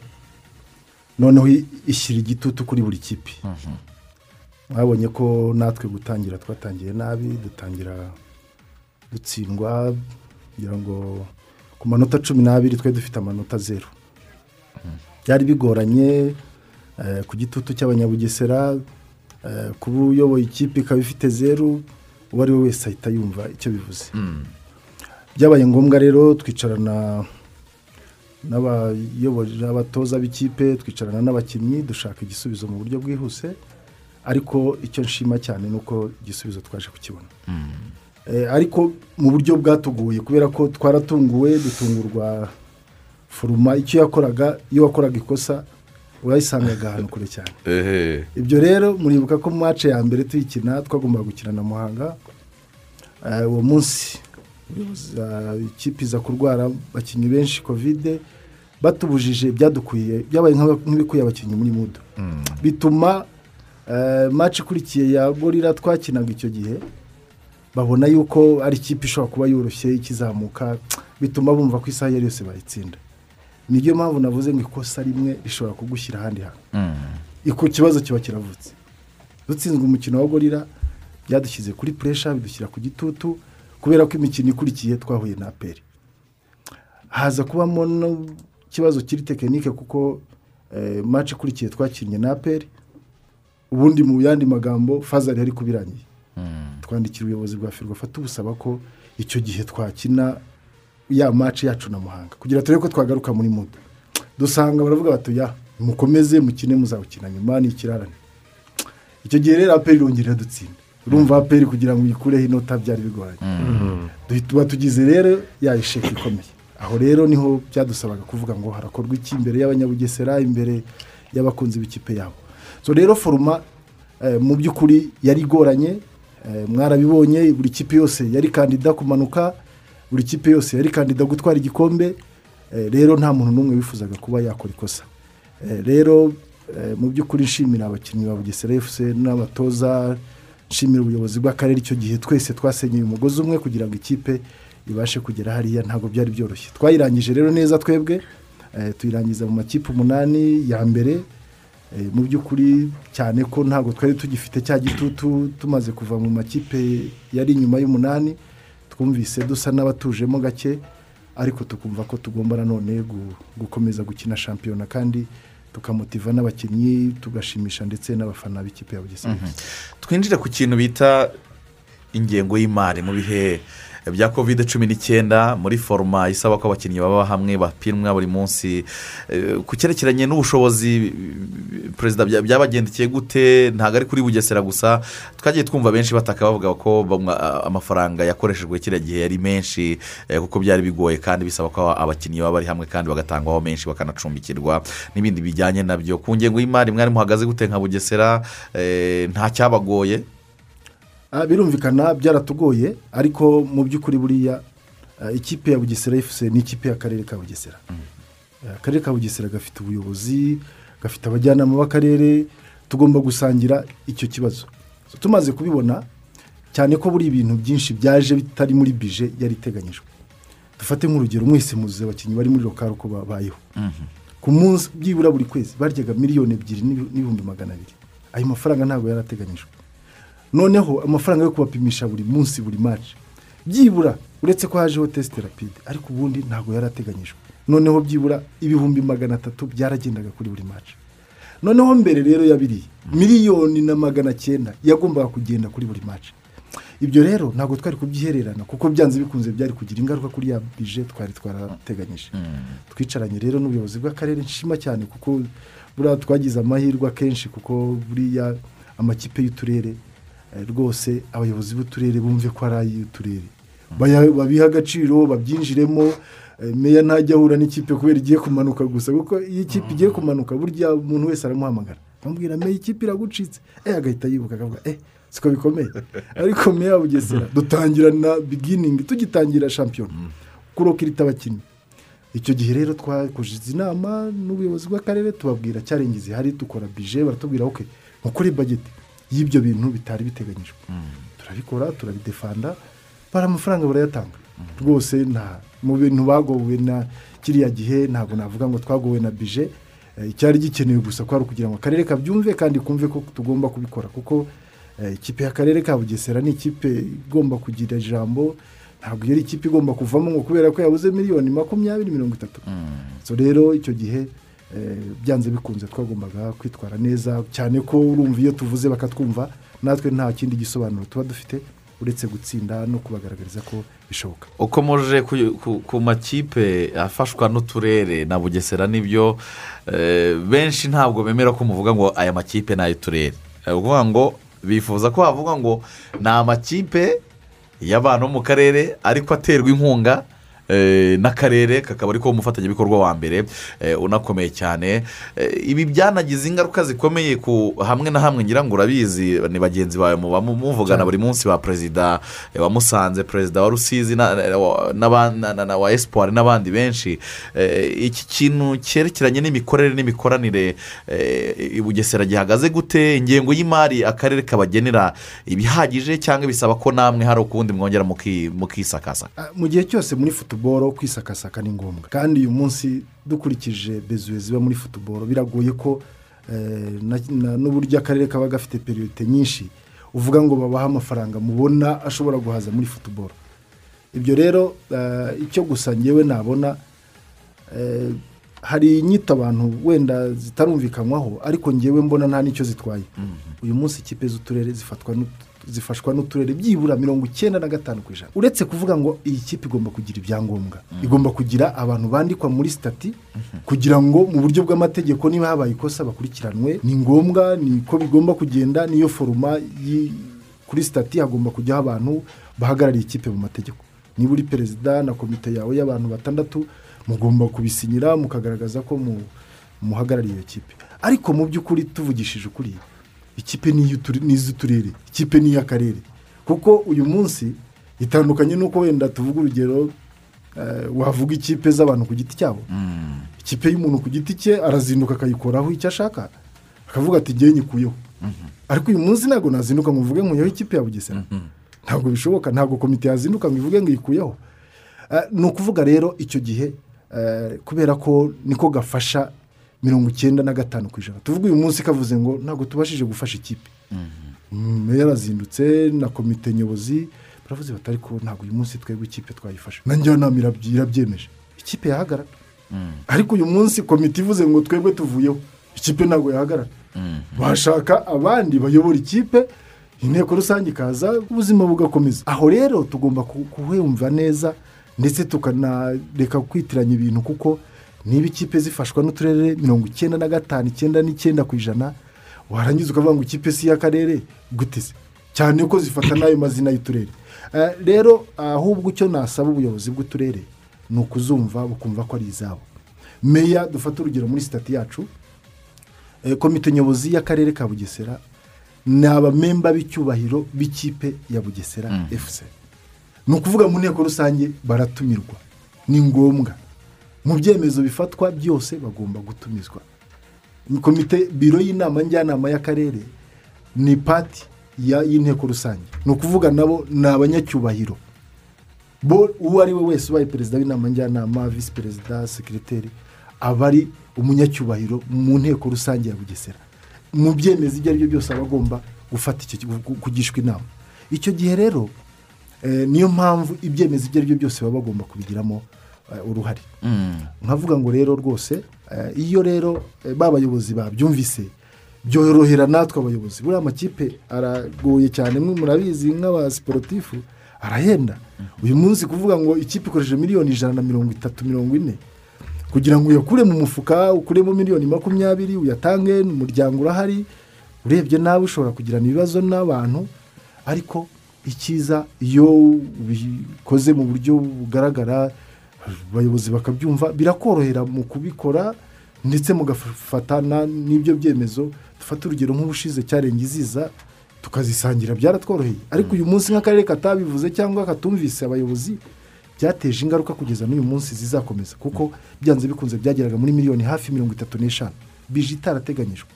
Speaker 12: noneho ishyira igitutu kuri buri kipe. Mwabonye ko natwe gutangira twatangiye nabi dutangira dutsindwa kugira ngo ku manota cumi n'abiri twe dufite amanota zeru byari bigoranye eh, ku gitutu cy'abanyabugesera eh, kuba uyoboye ikipe ikaba ifite zeru uwo ari we wese ahita yumva icyo bivuze. Byabaye ngombwa rero twicarana n'abayobozi n'abatoza b'ikipe twicarana n'abakinnyi dushaka igisubizo mu buryo bwihuse ariko icyo nshima cyane ni uko igisubizo twaje kukibona. Eh, ariko mu buryo bwatuguye kubera ko twaratunguwe dutungurwa foruma icyo yakoraga iyo wakoraga ikosa wayisangaga ahantu kure cyane. [laughs] Ibyo rero muribuka ko mu mace ya mbere tuyikina twagombaga gukina na muhanga Eh, uwo munsi. Ikipe iza kurwara abakinnyi benshi kovide batubujije byadukuye byabaye nk'ibikuye abakinnyi muri mudo bituma eh, mace ikurikiye ya gorira twakinaga icyo gihe. Babona yuko ari ikipe ishobora kuba yoroshye ikizamuka bituma bumva ko isaha iyo ari yose bayitsinda. Niyo mpamvu navuze ngo ikosa rimwe rishobora kugushyira ahandi hantu. Iko kibazo kiba kiravutse. Dutsinzwe umukino wa gorira byadushyize kuri puresha bidushyira ku gitutu kubera ko imikino ikurikiye twahuye na aperi haza kubamo n'ikibazo kiri tekinike kuko eh, maci ikurikiye twakinnye na aperi ubundi mu yandi magambo fazari yari kubirangiye twandikira ubuyobozi bwa firwa fata ubusaba ko icyo gihe twakina ya maci yacu na muhanga. Kugira turebe ko twagaruka muri mudo dusanga baravuga bati ya mukomeze mukine muzawukina nyuma ni ikirarane icyo gihe rero aperi irongera dutsinda urumva aperi kugira ngo uyikureho inota byari bigoranye. Tuba tugize rero ya isheke ikomeye. Aho rero ni ho byadusabaga kuvuga ngo harakorwa iki imbere y'abanyabugesera imbere y'abakunzi b'ikipe yabo. So rero foruma eh, mu by'ukuri yari igoranye eh, mwarabibonye buri kipe yose yari kandida kumanuka buri kipe yose yari kandida gutwara igikombe eh, rero nta muntu n'umwe wifuzaga kuba yakora ikosa. Rero mu by'ukuri nshimira abakinnyi ba bugesera efuse n'abatoza nshimira ubuyobozi bw'akarere icyo gihe twese twasenyeye umugozi umwe kugira ngo ikipe ibashe kugera hariya ntabwo byari byoroshye. Twayirangije rero neza twebwe tuyirangiza mu makipe umunani ya mbere mu by'ukuri cyane ko ntabwo twari tugifite cya gitutu tumaze kuva mu makipe yari inyuma y'umunani twumvise dusa n'abatujemo gake ariko tukumva ko tugomba nanone gu- gukomeza gukina shampiyona kandi tukamotiva n'abakinnyi tugashimisha ndetse n'abafana b'ikipe ya bugesera.
Speaker 8: Twinjire ku kintu bita ingengo y'imari mu bihe bya kovide cumi n'icyenda muri foroma isaba ko abakinnyi baba hamwe bapimwa buri munsi. Eh, ku cyerekeranye n'ubushobozi perezida bya- byabagendekeye gute? Ntabwo ari kuri bugesera gusa. Twagiye twumva benshi bataka bavuga ko amafaranga yakoreshejwe kiriya gihe yari menshi eh, kuko byari bigoye kandi bisaba ko abakinnyi baba bari hamwe kandi bagatangwaho menshi bakanacumbikirwa n'ibindi bijyanye na byo. Ku ngengo y'imari mwari muhagaze gute nka bugesera? Eh, nta cyabagoye.
Speaker 12: Birumvikana byaratugoye ariko mu by'ukuri buriya ah, ikipe ya bugesera efuse ni ikipe y'akarere ka bugesera. Eh, akarere ka bugesera gafite ubuyobozi gafite abajyanama b'akarere tugomba gusangira icyo kibazo. Tumaze kubibona cyane ko buri ibintu byinshi byaje bitari muri bije yari iteganyijwe. Dufate nk'urugero mwese muzi abakinnyi bari muri lokari uko babayeho ku munsi byibura buri kwezi baryaga miliyoni ebyiri n'ibi- n'ibihumbi magana abiri. Ayo mafaranga ntabwo yari ateganyijwe. Noneho amafaranga yo kubapimisha buri munsi buri maci byibura uretse ko hajeho tesite rapide ariko ubundi ntabwo yari ateganyijwe noneho byibura ibihumbi magana atatu byaragendaga kuri buri maci noneho mbere rero ya biriya miliyoni na magana cyenda yagombaga kugenda kuri buri maci ibyo rero ntabwo twari kubyihererana kuko byanze bikunze byari kugira ingaruka kuri ya bije twari twarateganyije. Twicaranye rero n'ubuyobozi bw'akarere nshima cyane kuko buriya twagize amahirwe akenshi kuko buriya amakipe y'uturere rwose abayobozi b'uturere bumve ko ari ay'uturere babiha agaciro babyinjiremo. Eh, meya ntajya ahura n'ikipe kubera igiye kumanuka gusa kuko iyo ikipe igiye kumanuka burya umuntu wese aramuhamagara. Amubwira meya ikipe iragucitse. Eh agahita yibuka akavuga eh siko bikomeye. [laughs] Ariko meya bugesera dutangira na biginingi tugitangira shampiyona. Kurokirita abakinnyi. Icyo gihe rero twakoze inama n'ubuyobozi bw'akarere tubabwira cyarenze zihari dukora bije baratubwira oke mukore bageti y'ibyo bintu bitari biteganyijwe. Turabikora turabidefanda bara amafaranga barayatanga. Rwose nta mu bintu bagowe na kiriya gihe ntabwo navuga ngo twagowe na bije. Eh, icyari gikenewe gusa ko ari ukugira ngo akarere kabyumve kandi kumve ko tugomba kubikora. Kuko eh, ikipe y'akarere ka bugesera ni ikipe igomba kugira ijambo. Ntabwo iyo ari ikipe igomba kuvamo ngo kubera ko yabuze miliyoni makumyabiri mirongo itatu. So rero icyo gihe byanze bikunze twagombaga kwitwara neza cyane ko urumva iyo tuvuze bakatwumva natwe nta kindi gisobanuro tuba dufite uretse gutsinda no kubagaragariza ko bishoboka.
Speaker 8: Ukomeje ku- makipe afashwa n'uturere na bugesera ni byo eh, benshi ntabwo bemera ko muvuga ngo aya makipe ni ay'uturere. Ni ukuvuga ngo bifuza ko havuga ngo ni amakipe y'abantu bo mu karere ariko aterwa inkunga eh, n'akarere kakaba ariko umufatanyabikorwa wa mbere eh, unakomeye cyane. Eh, ibi byanagize ingaruka zikomeye ku hamwe na hamwe ngira ngo urabizi ni bagenzi bawe muba muvugana buri munsi ba perezida eh, wa musanze perezida wa rusizi na- na- wa- esipuwari n'abandi benshi. Eh, iki kintu cyerekeranye n'imikorere n'imikoranire eh, i bugesera gihagaze gute ingengo y'imari akarere kabagenera ibihagije cyangwa bisaba ko namwe hari ukundi mwongera muki- mukisakasa?
Speaker 12: Mu gihe cyose muri futuboro kwisakasaka ni ngombwa. Kandi uyu munsi dukurikije bezuwe ziba muri futuboro biragoye ko eh, n'uburyo akarere kaba gafite periyote nyinshi uvuga ngo babahe amafaranga mubona ashobora guhaza muri futuboro ibyo rero eh, icyo gusa ngewe nabona eh, hari inyito abantu wenda zitarumvikanywaho ariko ngewe mbona nta n'icyo zitwaye. Uyu munsi ikipe z'uturere zifatwa zifashwa n'uturere byibura mirongo icyenda na gatanu ku ijana. Uretse kuvuga ngo iyi kipe igomba kugira ibyangombwa. Igomba kugira abantu bandikwa muri sitati kugira ngo mu buryo bw'amategeko niba habaye ikosa bakurikiranwe ni ngombwa ni ko bigomba kugenda niyo foruma kuri sitati hagomba kujyaho abantu bahagarariye ikipe mu mategeko. Niba uri perezida na komite yawe y'abantu batandatu mugomba kubisinyira mukagaragaza ko mu- muhagarariye iyo kipe. Ariko mu by'ukuri tuvugishije ukuri ikipe ni iy'uture- ni iz'uturere ikipe ni iy'akarere kuko uyu munsi itandukanye n'uko wenda tuvuga urugero eh, wavuga ikipe z'abantu ku giti cyabo. Ikipe y'umuntu ku giti cye arazinduka akayikoraho icyo ashaka. Akavuga ati ngewe nyikuyeho. Ariko uyu munsi ntabwo nazinduka ngo mvuge nkuyeho ikipe ya bugesera. Ntabwo bishoboka. Ntabwo komite yazinduka ngo ivuge ngo iyikuyeho Eh, ni ukuvuga rero icyo gihe eh, kubera ko niko gafasha mirongo icyenda na gatanu ku ijana. Tuvuga uyu munsi kavuze ngo ntabwo tubashije gufasha ikipe. Mm, meya yarazindutse na komite nyobozi. Baravuze bati ariko ntabwo uyu munsi twebwe ikipe twayifasha na njyanama irabyemeje ikipe yahagarara. Ariko uyu munsi komite ivuze ngo twebwe tuvuyeho. Ikipe ntabwo yahagarara. Bashaka abandi bayobora ikipe. Inteko rusange ikaza ubuzima bugakomeza. Aho rero tugomba ku- kuhumva neza ndetse tukanareka kwitiranya ibintu kuko niba ikipe zifashwa n'uturere mirongo icyenda na gatanu icyenda n'icyenda ku ijana warangiza ukavuga ngo ikipe si iy'akarere gute se? Cyane ko zifata n'ayo mazina y'uturere. Eh, rero ahubwo icyo nasaba ubuyobozi bw'uturere ni ukuzumva bukumva ko ari izabo. Meya dufate urugero muri sitati yacu eh, komite nyobozi y'akarere ka bugesera ni abamemba b'icyubahiro b'ikipe ya bugesera efuse ni ukuvuga mu nteko rusange baratumirwa. Ni ngombwa. Mu byemezo bifatwa byose bagomba gutumizwa. Komite biro y'inama njyanama y'akarere ni pati y'inteko rusange. Ni ukuvuga nabo ni abanyacyubahiro. Bo uwo ari we wese ubaye perezida w'inama njyanama visi perezida sekiriteri aba ari umunyacyubahiro mu nteko rusange ya bugesera. Mu byemezo ibyo ari byo byose aba agomba gufata kugishwa inama. Icyo gihe rero eh, niyo mpamvu ibyemezo ibyo ari byo byose baba bagomba kubigiramo uruhare. Nkavuga ngo rero rwose eh, iyo rero eh, ba bayobozi babyumvise byorohera natwe abayobozi. Buriya amakipe aragoye cyane mwe murabizi nk'abasiporutifu arahenda. Uyu munsi kuvuga ngo ikipe ikoresheje miliyoni ijana na mirongo itatu mirongo ine. Kugira ngo uyakure mu mufuka ukuremo miliyoni makumyabiri uyatange umuryango urahari urebye nawe ushobora kugirana ibibazo n'abantu. Ariko icyiza iyo ubikoze mu buryo bugaragara abayobozi bakabyumva birakorohera mu kubikora ndetse mugafatana n'ibyo byemezo. Dufate urugero nk'ubushize cyarenga iziza tukazisangira byaratworoheye. Ariko uyu munsi nk'akarere katabivuze cyangwa katumvise abayobozi byateje ingaruka kugeza n'uyu munsi zizakomeza. Kuko byanze bikunze byageraga muri miliyoni hafi mirongo itatu n'eshanu. Bije itarateganyijwe.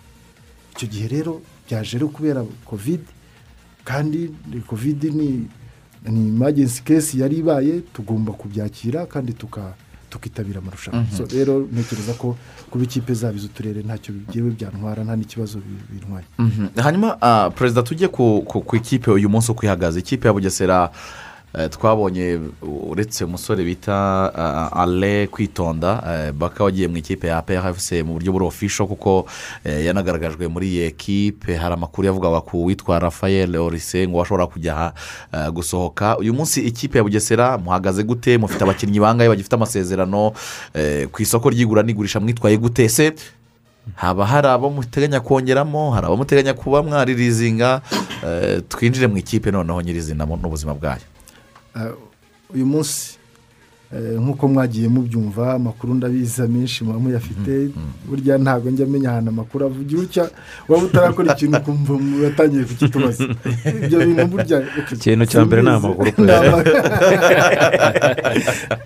Speaker 12: Icyo gihe rero byaje rero kubera kovide kandi kovide ni ni imagensi kesi yari ibaye tugomba kubyakira kandi tuka tukitabira amarushanwa
Speaker 8: Mhm.
Speaker 12: Rero ntekereza ko kuba ikipe zaba iz'uturere ntacyo bigiye byantwara nta n'ikibazo bi- bintwaye
Speaker 8: Mhm. hanyuma ah, perezida tujye ku ikipe uyu munsi uko ihagaze ikipe ya bugesera twabonye uretse umusore bita ah, ale kwitonda eh, baka wagiye mu ikipe ya phfc mu buryo buri ofisho kuko eh, yanagaragajwe muri iyi ekipe hari amakuru yavugaga ku witwa rafael orise ngo washobora kujya eh, gusohoka. Uyu munsi ikipe ya bugesera muhagaze gute? Mufite abakinnyi bangahe bagifite amasezerano? Eh, ku isoko ry'igura n'igurisha mwitwaye gute? Se haba hari abo muteganya kongeramo hari abo muteganya kuba mwaririzinga eh, twinjire mu ikipe noneho nyirizina n'ubuzima bwayo.
Speaker 12: Uyu munsi eh, nk'uko mwagiye mubyumva amakuru ndabizi amenshi muba muyafite burya ntabwo njya amenya ahantu amakuru avugira utya waba utarakora ikintu ukumva muratangiye kukitubaza ibyo bintu burya
Speaker 9: Ikintu cya mbere ni amakuru [laughs]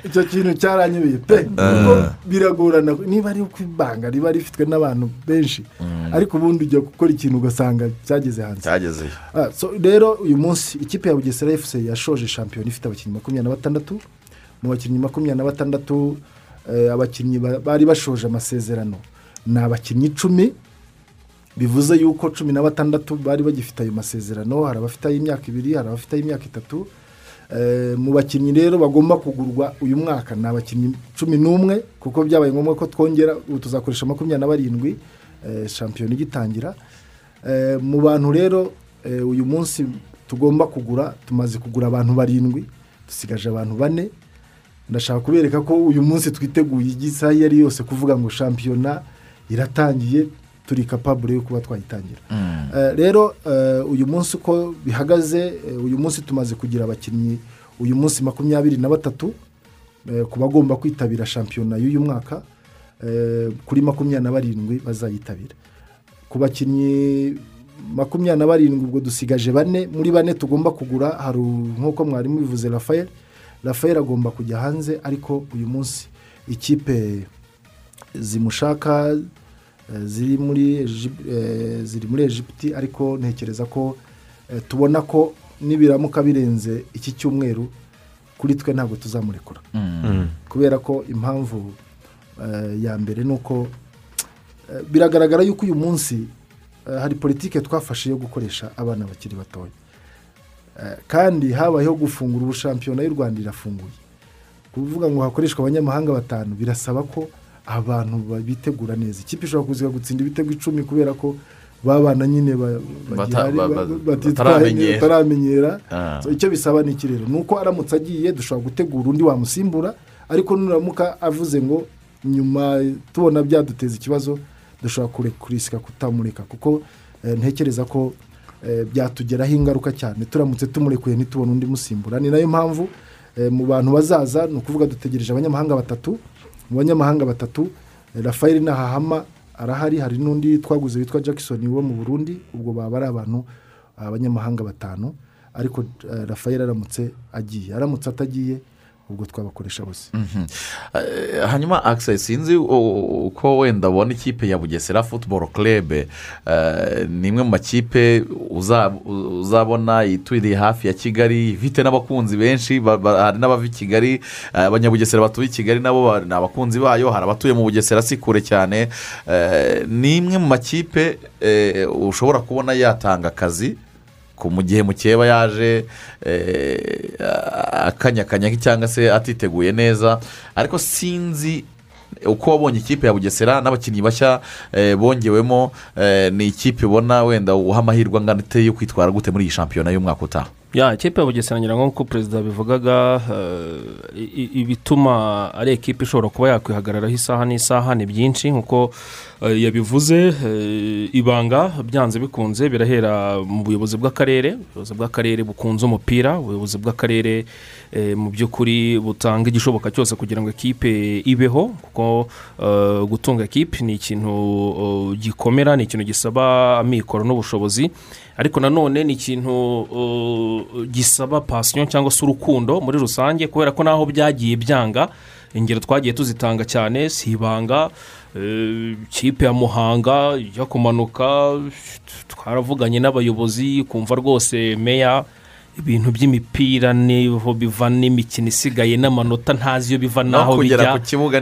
Speaker 12: icyo kintu cyaranyobeye pe. Kuko biragorana. Niba ari ukwibanga riba rifitwe n'abantu benshi ariko ubundi ujya gukora ikintu ugasanga cyageze hanze. Ah, so rero uyu munsi ikipe ya bugesera efuse yashoje shampiyona ifite abakinnyi makumyabiri na batandatu. Mu bakinnyi makumyabiri na batandatu eh, abakinnyi ba- bari bashoje amasezerano. Ni abakinnyi icumi bivuze yuko cumi na batandatu bari bagifite ayo masezerano hari abafite ay'imyaka ibiri hari abafite ay'imyaka itatu. Eh, mu bakinnyi rero bagomba kugurwa uyu mwaka. Ni abakinnyi cumi n'umwe kuko byabaye ngombwa ko twongera ubu tuzakoresha makumyabiri na barindwi eh, shampiyona igitangira. Mu bantu rero uyu munsi tugomba kugura tumaze kugura abantu barindwi dusigaje abantu bane. Ndashaka kubereka ko uyu munsi twiteguye isaha iyo ari yose kuvuga ngo shampiyona iratangiye turi kapabure yo kuba twayitangira. Eh, rero eh, uyu munsi uko bihagaze eh, uyu munsi tumaze kugira abakinnyi uyu munsi makumyabiri na batatu ku bagomba kwitabira shampiyona y'uyu mwaka kuri makumyabiri na barindwi bazayitabira. Ku bakinnyi makumyabiri na barindwi ubwo dusigaje bane muri bane tugomba kugura hari nk'uko mwarimu bivuze rafael rafael agomba kujya hanze ariko uyu munsi ikipe zimushaka eh, ziri muri eh, ziri muri egiputi ariko ntekereza ko eh, tubona ko nibiramuka birenze iki cyumweru kuri twe ntabwo tuzamurekura.
Speaker 9: Mm.
Speaker 12: kubera ko impamvu ya mbere ni uko biragaragara yuko uyu munsi hari politiki twafashe yo gukoresha abana bakiri batoya. Kandi habayeho gufungura ubu shampiyona y'u rwanda irafunguye. Kuvuga ngo hakoreshwa abanyamahanga batanu birasaba ko abantu ba- bitegura neza. Ikipe ishobora kuza gutsinda ibitego icumi kubera ko babana nyine
Speaker 8: bataramenyera. Ah.
Speaker 12: Icyo bisaba ni iki rero ni uko aramutse agiye dushobora gutegura undi wamusimbura ariko nuramuka avuze ngo nyuma tubona byaduteza ikibazo dushobora kurisika kutamureka. Kuko eh, ntekereza ko byatugeraho ingaruka cyane. Turamutse tumurekuye ntitubone undi musimbura. Ni na yo mpamvu eh, mu bantu bazaza ni ukuvuga dutegereje abanyamahanga batatu. Mu banyamahanga batatu eh, rafael nahahama arahari hari n'undi twaguze witwa jackson wo mu burundi. Ubwo baba ari abantu abanyamahanga batanu. Ariko eh, rafael aramutse agiye. Aramutse atagiye ubwo twabakoresha bose.
Speaker 8: Mhm. Eh, hanyuma akisesi sinzi uko wenda ubona ikipe ya bugesera futuboro kerebe ni imwe mu makipe uza- uzabona ituriye hafi ya kigali ifite n'abakunzi benshi hari n'abava i kigali. Eh, abanyabugesera batuye i kigali nabo ni abakunzi bayo hari abatuye mu bugesera si kure cyane. Eh, ni imwe mu makipe eh, ushobora kubona yatanga akazi mu gihe mukeba yaje eh, akanyakanya cyangwa se atiteguye neza. Ariko sinzi uko wabonye ikipe ya bugesera n'abakinnyi bashya eh, bongewemo eh, ni ikipe ubona wenda uha amahirwe angana yo kwitwara gute muri iyi shampiyona y'umwaka utaha?
Speaker 10: Ya ikipe ya bugesera ngira ngo nk'uko perezida bivugaga ibituma ari ekipe ishobora kuba yakwihagararaho isaha n'isaha ni byinshi nk'uko yabivuze eh, ibanga byanze bikunze birahera mu buyobozi bw'akarere. Ubuyobozi bw'akarere bukunze umupira ubuyobozi bw'akarere eh, mu by'ukuri butanga igishoboka cyose kugira ngo ekipe ibeho kuko eh, gutunga ekipe ni ikintu eh, gikomera ni ikintu gisaba amikoro n'ubushobozi. Ariko nanone ni ikintu eh, gisaba pasiyo cyangwa se urukundo muri rusange kubera ko naho byagiye byanga ingero twagiye tuzitanga cyane si ibanga eh, ikipe ya muhanga ijya kumanuka twaravuganye n'abayobozi kumva rwose meya ibintu by'imipira ni ho biva n'imikino isigaye n'amanota ntazi iyo biva n'aho bijya.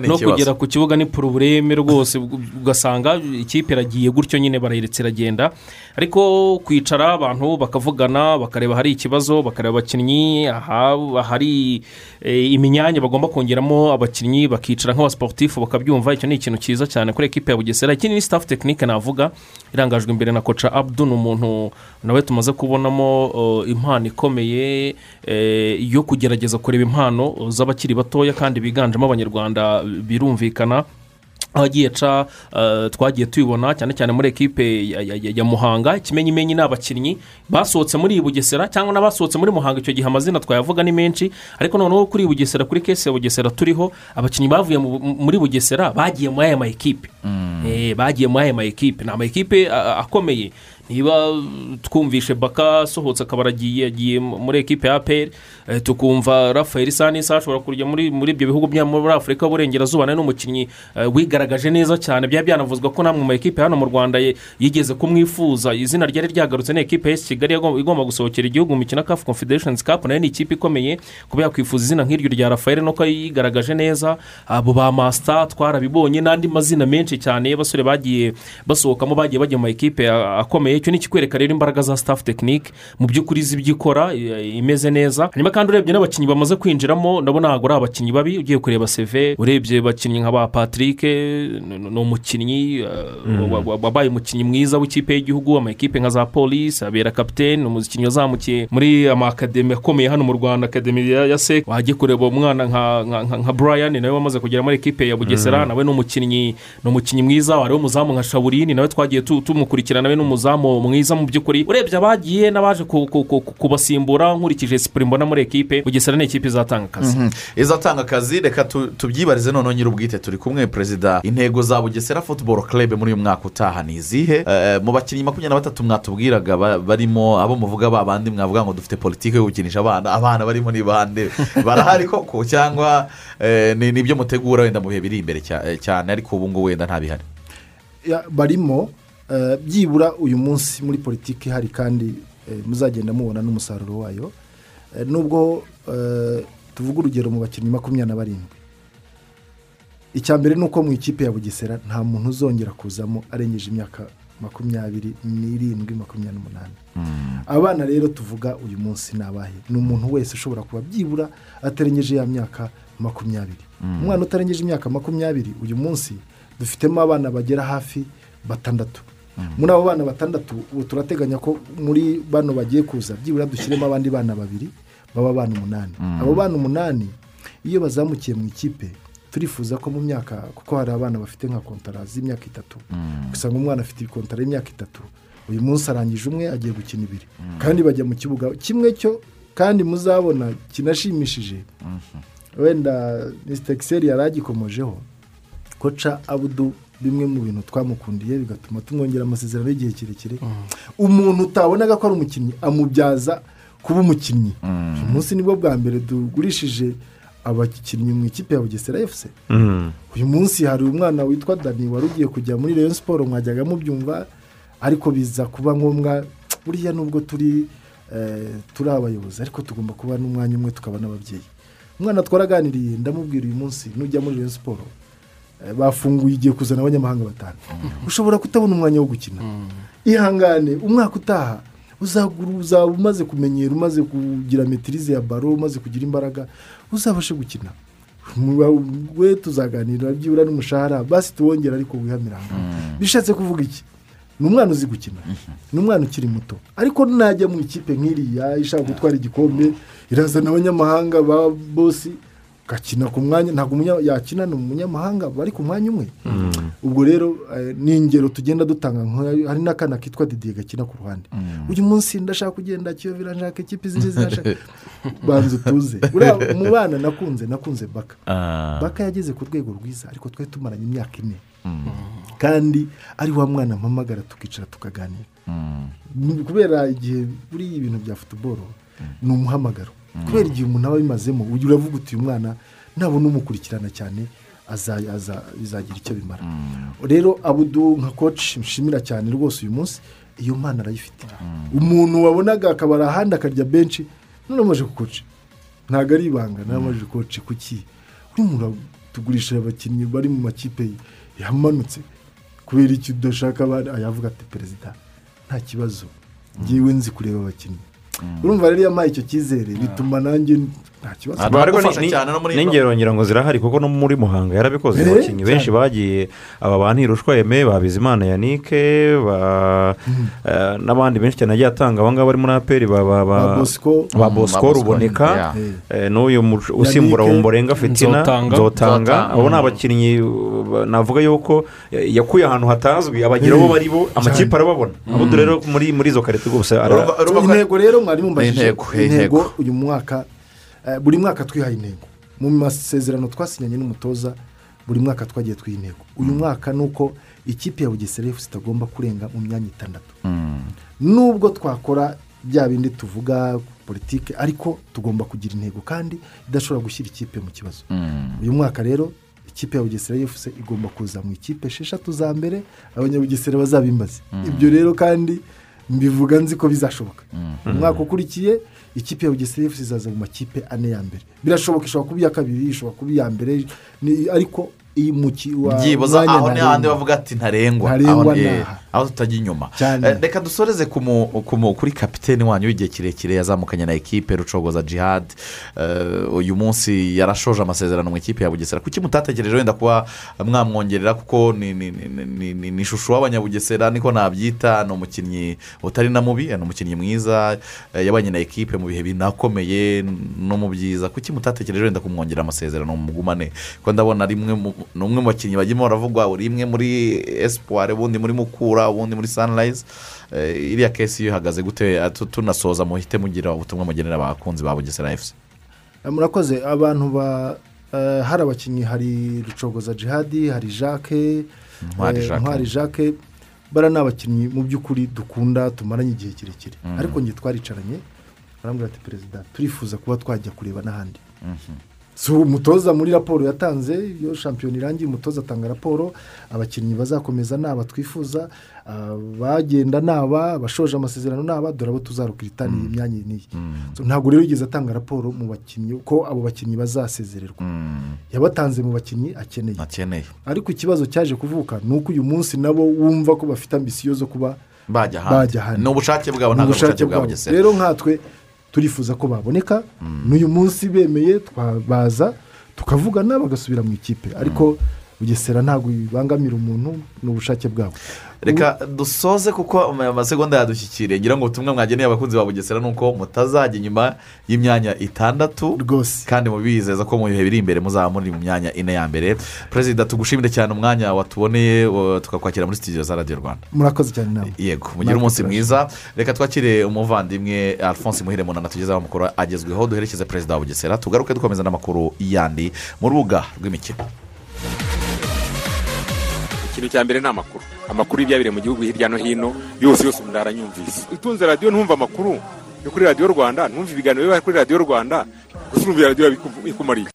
Speaker 10: no kugera ku kibuga ni porobureme rwose. Ugasanga ikipe iragiye gutyo nyine barayiretse iragenda. Ariko kwicara abantu bakavugana bakareba hari ikibazo bakareba abakinnyi aha hari eh, imyanya bagomba kongeramo abakinnyi bakicara nk'abasiporutifu bakabyumva. Icyo ni ikintu cyiza cyane kuri ekipe ya bugesera. Ikindi ni sitafu tekinike navuga irangajwe imbere na koca abdu ni umuntu nawe tumaze kubonamo uh, impano ikomeye eh, yo kugerageza kureba impano z'abakiri batoya kandi biganjemo abanyarwanda birumvikana. Aho agiye aca eh, twagiye tubibona cyane cyane muri ekipe ya, muhanga. Ikimenyimenyi ni abakinnyi basohotse muri bugesera cyangwa n'abasohotse muri muhanga. Icyo gihe amazina twayavuga ni menshi ariko noneho kuri bugesera kuri kesi ya bugesera turiho abakinnyi bavuye mu- muri bugesera bagiye muri aya ma ekipe. Eh, bagiye muri aya ma ekipe. Ni ama ekipe akomeye. Niba twumvishe baka asohotse akaba aragiye yagiye muri ekipe ya aperi tukumva rafael sanisa ashobora kujya muri ibyo bihugu byo muri afurika y'uburengerazuba ni umukinnyi eh, wigaragaje neza cyane. Byaba byanavuzwa ko namwe mu ekipe hano mu rwanda yigeze kumwifuza. Izina ryari ryagarutse ni ekipe ya kigali igomba gusohokera igihugu mu mikino kafu confederations cup na yo ni ikipe ikomeye kuba yakwifuza izina nk'iryo rya rafael nuko yigaragaje neza. Abo ba masita twarabibonye n'andi mazina menshi cyane y'abasore bagiye basohokamo bagiye bajya mu ma ekipe a- akomeye icyo ni ikikwereka rero imbaraga za staff tekinike mu by'ukuri izi ibyo ikora i- imeze neza hanyuma kandi urebye n'abakinnyi bamaze kwinjiramo nabo ntabwo ari abakinnyi babi ugiye kureba seve urebye abakinnyi nka ba patrick ni umukinnyi
Speaker 9: Mm.
Speaker 10: wa- wa- wabaye umukinnyi mwiza w'ikipe y'igihugu ama ekipe nka za polisi abera kapitene umukinnyi wazamukiye muri ama akademi akomeye hano mu rwanda akademi ya sek wajya kureba umwana nka brian nawe wamaze kugera muri ekipe ya bugesera
Speaker 9: Mm.
Speaker 10: nawe ni umukinnyi ni umukinnyi mwiza wariho umuzamu nka shaburini nawe twagiye tu- tumukurikirana nawe ni umuzamu mwiza mu by'ukuri. Urebye abagiye n'abaje ku- ku- ku- kubasimbura nkurikije siporo mbona muri ekipe bugesera ni ekipe izatanga akazi.
Speaker 8: Mhm. izatanga akazi reka tu- tubyibarize noneho nyir'ubwite. Turi kumwe perezida intego za bugesera futuboro kerebe muri uyu mwaka utaha ni izihe? Eh, mu bakinnyi makumyabiri na batatu mwatubwiraga ba- barimo abo muvuga ba bandi mwavuga ngo dufite politiki yo gukinisha abana abana barimo ni bande? [laughs] Barahari koko? Cyangwa eh, ni ni byo mutegura wenda mu bihe biri imbere cya- eh, cyane? Ariko ubu ngubu wenda ntabihari.
Speaker 12: Ya- barimo eh, byibura uyu munsi muri politiki ihari kandi eh, muzagenda mubona n'umusaruro wayo. Eh, nubwo eh, tuvuga urugero mu bakinnyi makumyabiri na barindwi. Icya mbere ni uko mu ikipe ya bugesera nta muntu uzongera kuzamo arengeje imyaka makumyabiri n'irindwi makumyabiri n'umunani. Abana rero tuvuga uyu munsi ni abahe? Ni umuntu wese ushobora kuba byibura atarengeje ya myaka makumyabiri.
Speaker 13: Mm.
Speaker 12: umwana utarengeje imyaka makumyabiri uyu munsi dufitemo abana bagera hafi batandatu. Muri abo bana batandatu ubu turateganya ko muri bano bagiye kuza byibura dushyiremo abandi bana babiri baba abana umunani.
Speaker 13: Mm.
Speaker 12: abo bana umunani iyo bazamukiye mu ikipe turifuza ko mu myaka kuko hari abana bafite nka kontara z'imyaka itatu. Usanga umwana afite kontara y'imyaka itatu uyu munsi arangije umwe agiye gukina ibiri. Kandi bajya mu kibuga kimwe cyo kandi muzabona kinashimishije. Wenda misita ekiseri yari agikomojeho koca abudu bimwe mu bintu twamukundiye bigatuma tumwongera amasezerano y'igihe kirekire. Umuntu utabonaga ko ari umukinnyi amubyaza kuba umukinnyi. Uyu munsi ni bwo bwa mbere tugurishije abakinnyi mu ikipe ya bugesera efuse uyu munsi hari umwana witwa dani wari ugiye kujya muri reyo siporo mwajyaga mubyumva ariko biza kuba ngombwa buriya nubwo turi eh, turi abayobozi ariko tugomba kuba n'umwanya umwe tukaba n'ababyeyi. Umwana twaraganiriye ndamubwira uyu munsi nujya muri reyo siporo bafunguye igiye kuzana abanyamahanga batanu. Ushobora kutabona umwanya wo gukina. Ihangane umwaka utaha uzagura uzaba umaze kumenyera umaze kugira metirize ya baro umaze kugira imbaraga uzabashe gukina. We tuzaganira byibura n'umushahara basi tuwongera ariko wihamiranga bishatse kuvuga iki? Ni umwana uzi gukina. Ni umwana ukiri muto. Ariko najya mu ikipe nk'iriya ishaka gutwara igikombe irazana abanyamahanga ba bosi agakina ku mwanya ntabwo umunya- yakina ni umunyamahanga bari ku mwanya umwe. Ubwo rero eh, ni ingero tugenda dutanga hari n'akana kitwa didiye gakina ku ruhande. Uyu munsi ndashaka kugenda kiyovira nshaka ikipe ziri zirashaka [laughs] banza utuze mu bana nakunze nakunze baka.
Speaker 8: Ah.
Speaker 12: baka yageze ku rwego rwiza ariko twari tumaranye imyaka ine. Kandi ari wa mwana mpamagara tukicara tukaganira. Ni kubera igihe buriya ibintu bya futuboro ni umuhamagaro. Kubera igihe umuntu aba abimazemo ujya uravuga uti uyu mwana nabona umukurikirana cyane bizagira icyo bimara. Rero abudu nka koci nshimira cyane rwose uyu munsi iyo mpano arayifite umuntu wabonaga akabara ahandi akarya benshi none amaze kukoci ntabwo ari ibanga nawe amaze koci kuki? Uri muntu tugurisha abakinnyi bari mu makipe yamanutse kubera icyo udashaka ayavuga ati perezida nta kibazo. Ngewe nzi kureba abakinnyi. Urumva rero iyo ampaye icyo cyizere bituma nanjye nta kibazo.
Speaker 9: Ariko ni- n'ingero ngira ngo zirahari kuko no muri muhanga yarabikoze.
Speaker 12: Eh,
Speaker 9: abakinnyi benshi bagiye aba ba ntirushwa eme ba bizimana yanike ba- eh, n'abandi benshi cyane agiye atanga. Abangaba bari muri aperi ba ba- ba-
Speaker 12: Ba Bosco.
Speaker 9: ruboneka. eh, n'uyu usimbura wumborenga fitina.
Speaker 10: Nzotanga.
Speaker 9: abo ni abakinnyi uh, navuga yuko yakuye ahantu hatazwi. Abagira abo bari bo amakipe arababona. Abo rero muri izo karite rwose
Speaker 12: intego rero mbajije
Speaker 8: Intego, intego.
Speaker 12: uyu mwaka eh, buri mwaka twihaye intego. Mu masezerano twasinyanye n'umutoza buri mwaka twagiye twiha intego. Uyu mwaka ni uko ikipe ya bugesera itagomba kurenga mu myanya itandatu. Nubwo twakora bya bindi tuvuga politiki ariko tugomba kugira intego kandi idashobora gushyira ikipe mu kibazo. Uyu mwaka rero ikipe ya bugesera efusi igomba kuza mu ikipe esheshatu za mbere abanyabugesera bazabimbaze. Ibyo rero kandi mbivuga nzi ko bizashoboka. Umwaka ukurikiye ikipe ya bugesera izaza mu makipe ane ya mbere. Birashoboka ishobora kuba iya kabiri ishobora kuba iya mbere ariko
Speaker 8: byibuze aho ni hahandi bavuga ati ntarengwa. Aho, tutajya inyuma. Eh, reka dusoreze kuri kapitene wanyu w'igihe kirekire yazamukanye na ekipe rucogoza jihad Eh, uyu munsi yarashoje amasezerano mu ikipe ya bugesera. Kuki mutatekereje wenda kuba mwamwongerera? Kuko ni ishusho y'abanyabugesera niko nabyita. Ni umukinnyi utari na mubi ni umukinnyi mwiza. Eh, yabanye na ekipe mu bihe binakomeye no mu byiza. Kuki mutatekereje wenda kumwongerera amasezerano? Mu mugumane. Kuko ndabona rimwe mu- ni umwe mu bakinnyi bagimo baravugwa uri imwe muri esipuwari ubundi muri mukura ubundi muri sanirayizi iriya kesi iyo ihagaze gute Eh, tu- tunasoza muhite mugira ubutumwa mugenera abakunzi ba bugesera efusi
Speaker 12: Eh, murakoze. Abantu ba eh, hari abakinnyi hari rucogoza jihadi hari jacques
Speaker 8: Ntwari
Speaker 12: eh,
Speaker 8: Jacques.
Speaker 12: bara ni abakinnyi mu by'ukuri dukunda tumaranye igihe kirekire.
Speaker 8: Mhm.
Speaker 12: ariko njye twaricaranye barambwira ati perezida turifuza kuba twajya kureba n'ahandi. Si umutoza muri raporo yatanze iyo shampiyona irangiye umutoza atanga raporo abakinnyi bazakomeza ni aba twifuza abagenda ni aba abashoje amasezerano ni aba dore abo tuzarukirita ni imyanya iyi n'iyi. So, ntabwo rero yigeze atanga raporo mu bakinnyi ko abo bakinnyi bazasezererwa. Yabatanze mu bakinnyi akeneye. Ariko ikibazo cyaje kuvuka ni uko uyu munsi nabo wumva ko bafite ambisiyo zo kuba
Speaker 8: bajya ahandi. ni ubushake bwabo ntabwo ubushake bwa
Speaker 12: bwabo. rero nkatwe turifuza ko baboneka. N'uyu munsi bemeye twabaza tukavugana bagasubira mu ikipe. Ariko bugesera ntabwo bibangamira umuntu ni ubushake bwabo
Speaker 8: reka dusoze kuko amasegonda yadushyikiriye. Ngira ngo ubutumwa mwageneye abakunzi ba bugesera ni uko mutazajya inyuma y'imyanya itandatu
Speaker 12: rwose.
Speaker 8: kandi mubizeza ko mu bihe biri imbere muzaba muri mu myanya ine ya mbere. Perezida tugushimire cyane umwanya watuboneye tukakwakira muri sitidiyo za radiyo rwanda.
Speaker 12: Murakoze cyane nawe.
Speaker 8: Yego mugire umunsi mwiza. Reka twakire umuvandimwe alphonse muhire munana tugezeho amakuru agezweho. Duherekeze perezida wa bugesera. Tugaruke dukomeza n'amakuru yandi mu rubuga rw'imikino.
Speaker 13: Ikintu cya mbere ni amakuru. Amakuru y'ibyabereye mu gihugu hirya no hino yose yose umuntu aranyumvise utunze radiyo ntumve amakuru yo kuri radiyo rwanda ntumve ibiganiro biba kuri radiyo rwanda gusa urumva radiyo ikumariye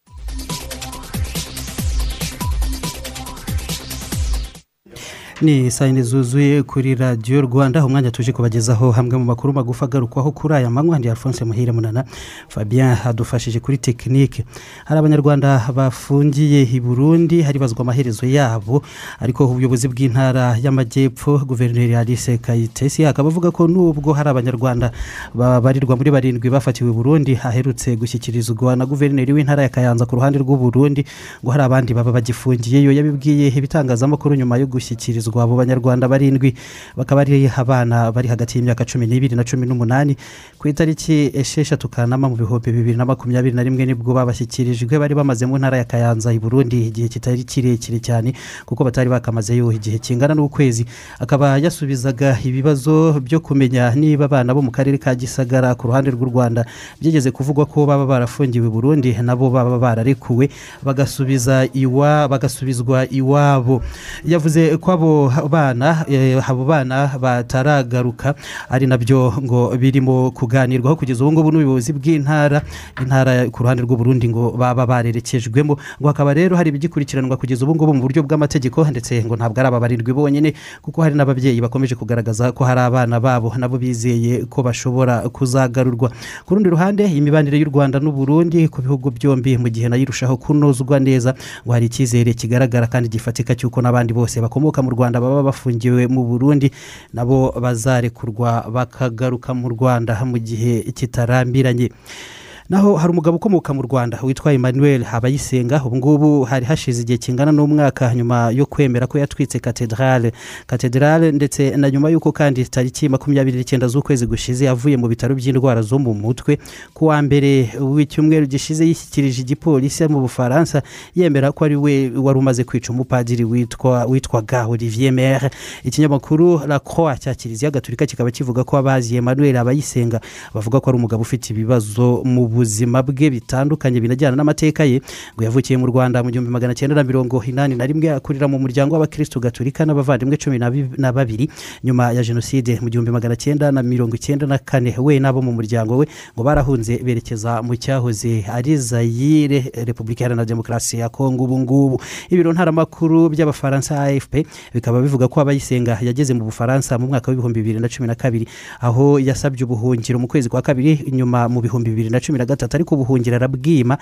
Speaker 14: ni saa yine zuzuye kuri radiyo rwanda. Umwanya tuje kubagezaho hamwe mu makuru magufi agarukwaho kuri aya manywa. Ndi alphonse muhire munana. Fabien adufashije kuri tekinike hari abanyarwanda bafungiye i burundi haribazwa amaherezo yabo. Ariko ubuyobozi bw'intara y'amajyepfo guverineri alice kayitesi akaba avuga ko nubwo hari abanyarwanda babarirwa muri barindwi bafatiwe burundi haherutse gushyikirizwa na guverineri w'intara ya kayanza ku ruhande rw'u Burundi ngo hari abandi baba bagifungiyeyo. Yabibwiye ibitangazamakuru nyuma yo gushyikirizwa hashyikirizwa abo banyarwanda barindwi. Bakaba ari abana bari hagati y'imyaka cumi n'ibiri na cumi n'umunani. Ku itariki esheshatu kanama mu bihumbi bibiri na makumyabiri na rimwe ni bwo babashyikirijwe bari bamaze mu ntara ya kayanza i burundi. Igihe kitari kirekire cyane kuko batari bakamazeyo igihe kingana n'ukwezi. Akaba yasubizaga ibibazo byo kumenya niba abana bo mu karere ka gisagara ku ruhande rw'u rwanda byigeze kuvugwa ko baba barafungiwe burundi nabo baba bararekuwe bagasubiza iwa bagasubizwa iwabo. Yavuze ko abo bana eh, abo bana bataragaruka ari na byo ngo birimo kuganirwaho kugeza ubu ngubu n'ubuyobozi bw'intara intara ku ruhande rw'u Burundi ngo baba barerekejwemo ngo hakaba rero hari ibigikurikiranwa kugeza ubu ngubu mu buryo bw'amategeko ndetse ngo ntabwo ari aba barindwi bonyine kuko hari n'ababyeyi bakomeje kugaragaza ko hari abana babo nabo bizeye ko bashobora kuzagarurwa ku rundi ruhande imibanire y'u rwanda n'u Burundi ku bihugu byombi mu gihe na yo irushaho kunozwa neza ngo hari icyizere kigaragara kandi gifatika cy'uko n'abandi bose bakomoka mu rwanda baba bafungiwe mu burundi nabo bazarekurwa bakagaruka mu rwanda mu gihe kitarambiranye. Naho hari umugabo ukomoka mu rwanda witwa emmanuel habayisenga ubu ngubu hari hashize igihe kingana n'umwaka nyuma yo kwemera ko yatwitse katedrale katedrale ndetse na nyuma y'uko kandi tariki makumyabiri n'icyenda z'ukwezi gushize avuye mu bitaro by'indwara zo mu mutwe ku wa mbere w'icyumweru gishize yishyikirije igipolisi mu bufaransa yemera ko ari we wari umaze kwica umupadiri witwa witwaga olivier mere ikinyamakuru la croix cya kiliziya gatolika kikaba kivuga ko abazi emmanuel abayisenga bavuga ko ari umugabo ufite ibibazo mu buzima bwe bitandukanye binajyana n'amateka ye ngo yavukiye mu rwanda mu gihumbi magana cyenda na mirongo inani na rimwe akurira mu muryango w'abakirisitu gatolika n'abavandimwe cumi na bi- na babiri nyuma ya jenoside mu gihumbi magana cyenda na mirongo icyenda na kane. We n'abo mu muryango we ngo barahunze berekeza mu cyahoze ari zayire repubulika iharanira demokarasi ya kongo ubu ngubu. Ibiro ntaramakuru by'abafaransa afp bikaba bivuga ko abayisenga yageze mu bufaransa mu mwaka w'ibihumbi bibiri na cumi na kabiri aho yasabye ubuhungiro mu kwezi kwa kabiri nyuma mu bihumbi bibiri na cumi na gatatu ariko ubuhungiro arabwima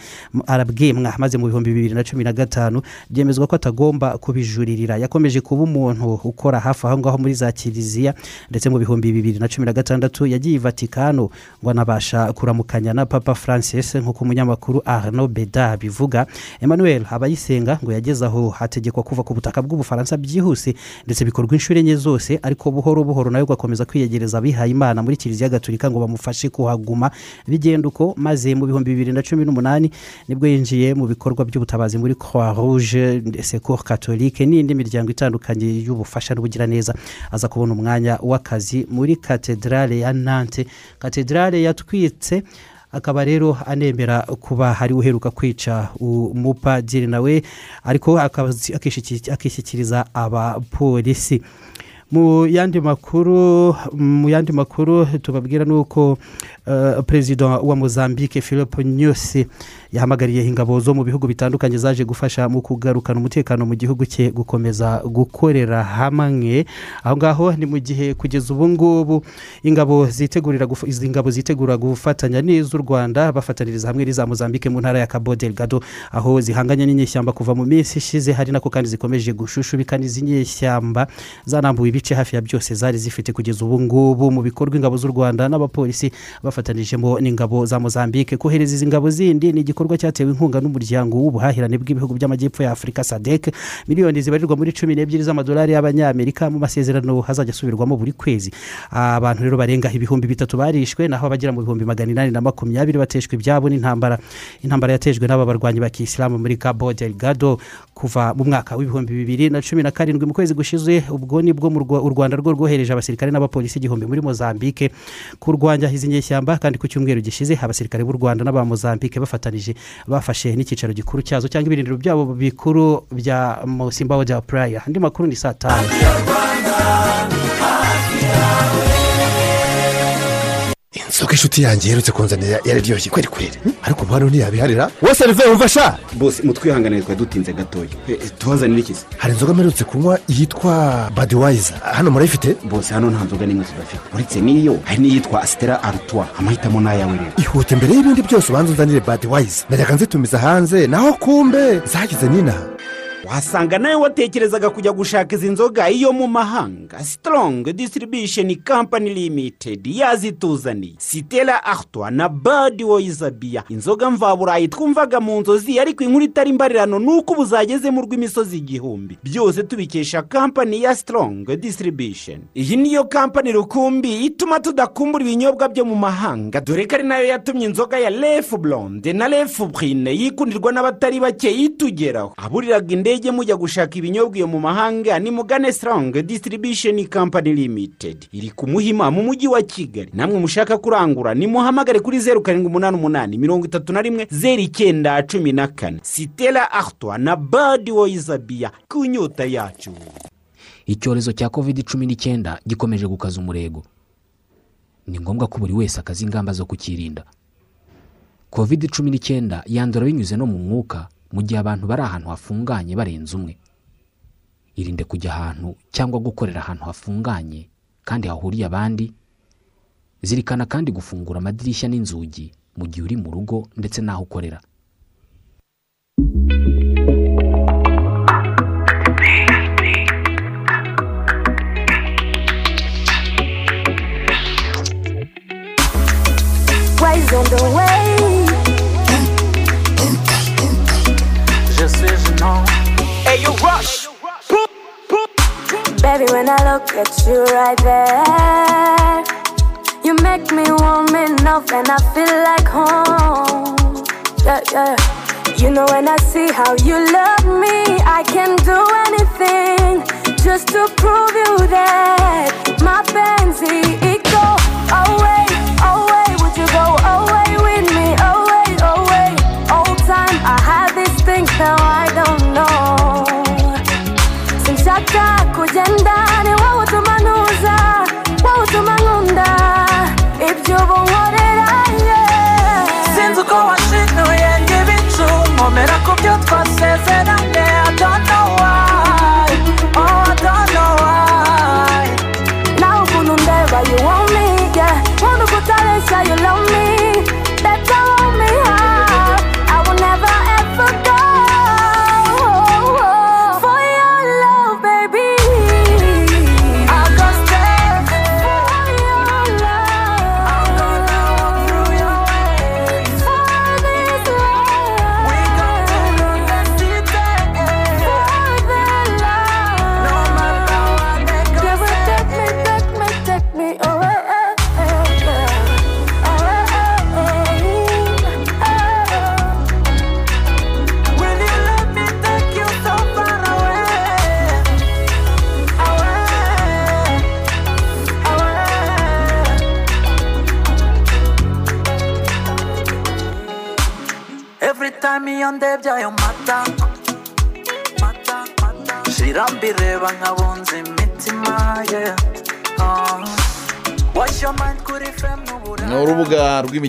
Speaker 14: arabwimwa maze mu bihumbi bibiri na cumi na gatanu byemezwa ko atagomba kubijuririra. Yakomeje kuba umuntu ukora hafi aho ngaho muri za kiliziya ndetse mu bihumbi bibiri na cumi na gatandatu yagiye i vatikano ngo anabasha kuramukanya na papa francis nk'uko umunyamakuru arno beda abivuga. Emmanuel abayisenga ngo yageze aho hategekwa kuva ku butaka bw'ubufaransa byihuse ndetse bikorwa inshuro enye zose ariko buhoro buhoro nawe ugakomeza kwiyegereza abihaye imana muri kiliziya gatolika ngo bamufashe kuhaguma. Bigenda uko maze mu bihumbi bibiri na cumi n'umunani ni bwo yinjiye mu bikorwa by'ubutabazi muri croix rouge secours catholique n'indi miryango itandukanye y'ubufasha n'ubugiraneza. Aza kubona umwanya w'akazi muri katedrale ya nante katedrale yatwitse akaba rero anemera kuba hari uheruka kwica umupadiri nawe ariko akishyikiriza abapolisi. Mu yandi makuru mu yandi makuru tubabwira ni uko eh, perezida wa mozambique philip nyusi yahamagariye ingabo zo mu bihugu bitandukanye zaje gufasha mu kugarukana umutekano mu gihugu cye gukomeza gukorera hamwe. Aho ngaho ni mu gihe kugeza ubu ngubu ingabo zitegura gufatanya n'iz'u rwanda bafataniriza hamwe n'iza mozambique mu ntara ya cabo delgado. Aho zihanganye n'inyeshyamba kuva mu minsi ishize hari nako kandi zikomeje gushushubika n'izi nyeshyamba zanambuwe ibice hafi ya byose zari zifite kugeza ubu ngubu mu bikorwa ingabo z'u rwanda n'abapolisi bafatanijemo n'ingabo za mozambique. Kohereza izi ngabo zindi ni igikorwa cyatewe inkunga n'umuryango w'ubuhahirane bw'ibihugu by'amajyepfo ya afurika sadek. Miliyoni zibarirwa muri cumi n'ebyiri z'amadolari y'abanyamerika mu masezerano hazajya asubirwamo buri kwezi. Abantu rero barenga ibihumbi bitatu barishwe naho abagera mu bihumbi magana inani na makumyabiri bateshwa ibyabo n'intambara. Intambara yatejwe n'aba barwanyi ba kisilamu muri cabo delgado kuva mu mwaka w'ibihumbi bibiri na cumi na karindwi mu kwezi gushize. Ubwo ni bwo u rwanda rwo rwohereje abasirikare n'abapolisi igihumbi muri mozambique. Kurwanya izi nyeshyamba kandi ku cyumweru gishize abasirikare b'u rwanda n'aba mozambique bafatanije bafashe n'icyicaro gikuru cyazo cyangwa ibirindiro byabo bikuru bya musimbaho bya puraya andi makuru ni saa tanu.
Speaker 15: Inzoga inshuti yanjye iherutse kunzanira yararyoshye. Kweri kweri. Ariko mpano ntiyabiharira wose rive wumva sha
Speaker 16: bose mutwihanganire twari dutinze gatoya. Tubazanire iki se?
Speaker 15: Hari inzoga mperutse kunywa yitwa badiwayiza hano murayifite?
Speaker 16: Bose hano nta nzoga n'imwe tudafite uretse n'iyo hari n'iyitwa asitera arutwa amahitamo ni ayawe rero.
Speaker 15: Ihute mbere y'ibindi byose ubanza unzanire badiwayiza najyaga nzitumiza hanze. Naho kumbe zagize n'inaha
Speaker 16: wasanga nawe watekerezaga kujya gushaka izi nzoga iyo mu mahanga. Sitorongo disitiribisheni kampani limitedi yazituzaniye. Sitera ahtwa na badi woyizabiya inzoga mvaburayi twumvaga mu nzozi ariko inkuru itari imbarirano ni uko ubu zageze mu rw'imisozi igihumbi. Byose tubikesha kampani ya sitorongo disitiribisheni iyi niyo kampani rukumbi ituma tudakumbura ibinyobwa byo mu mahanga. Dore ko ari na yo yatumye inzoga ya refu blonde na refu burine yikundirwa n'abatari bake itugeraho aburiraga indege mujya gushaka ibinyobwa iyo mu mahanga ni mugane sitorongo disitiribisheni kampani limitedi iri ku muhima mu mujyi wa kigali. Namwe mushaka kurangura nimuhamagare kuri zeru karindwi umunani umunani mirongo itatu na rimwe zeru icyenda cumi na kane. Sitera ahtwa na badi woyizabiya ku nyota yacu.
Speaker 11: Icyorezo cya covid cumi n'icyenda gikomeje gukaza umurego. Ni ngombwa ko buri wese akaza ingamba zo kukirinda covid cumi n'icyenda yandura binyuze no mu mwuka. Mu gihe abantu bari ahantu hafunganye barenze umwe irinde kujya ahantu cyangwa gukorera ahantu hafunganye kandi hahuriye abandi zirikana kandi gufungura amadirishya n'inzugi mu gihe uri mu rugo ndetse n'aho ukorera
Speaker 17: on the way.
Speaker 18: Hey, you rush.
Speaker 17: Baby, when I look at you right there, you make me warm enough and I feel like home. Yeah, yeah. You know, when I see how you love me, I can do anything just to prove you that my fancy it go away, away. Would you go away with me? Away, away.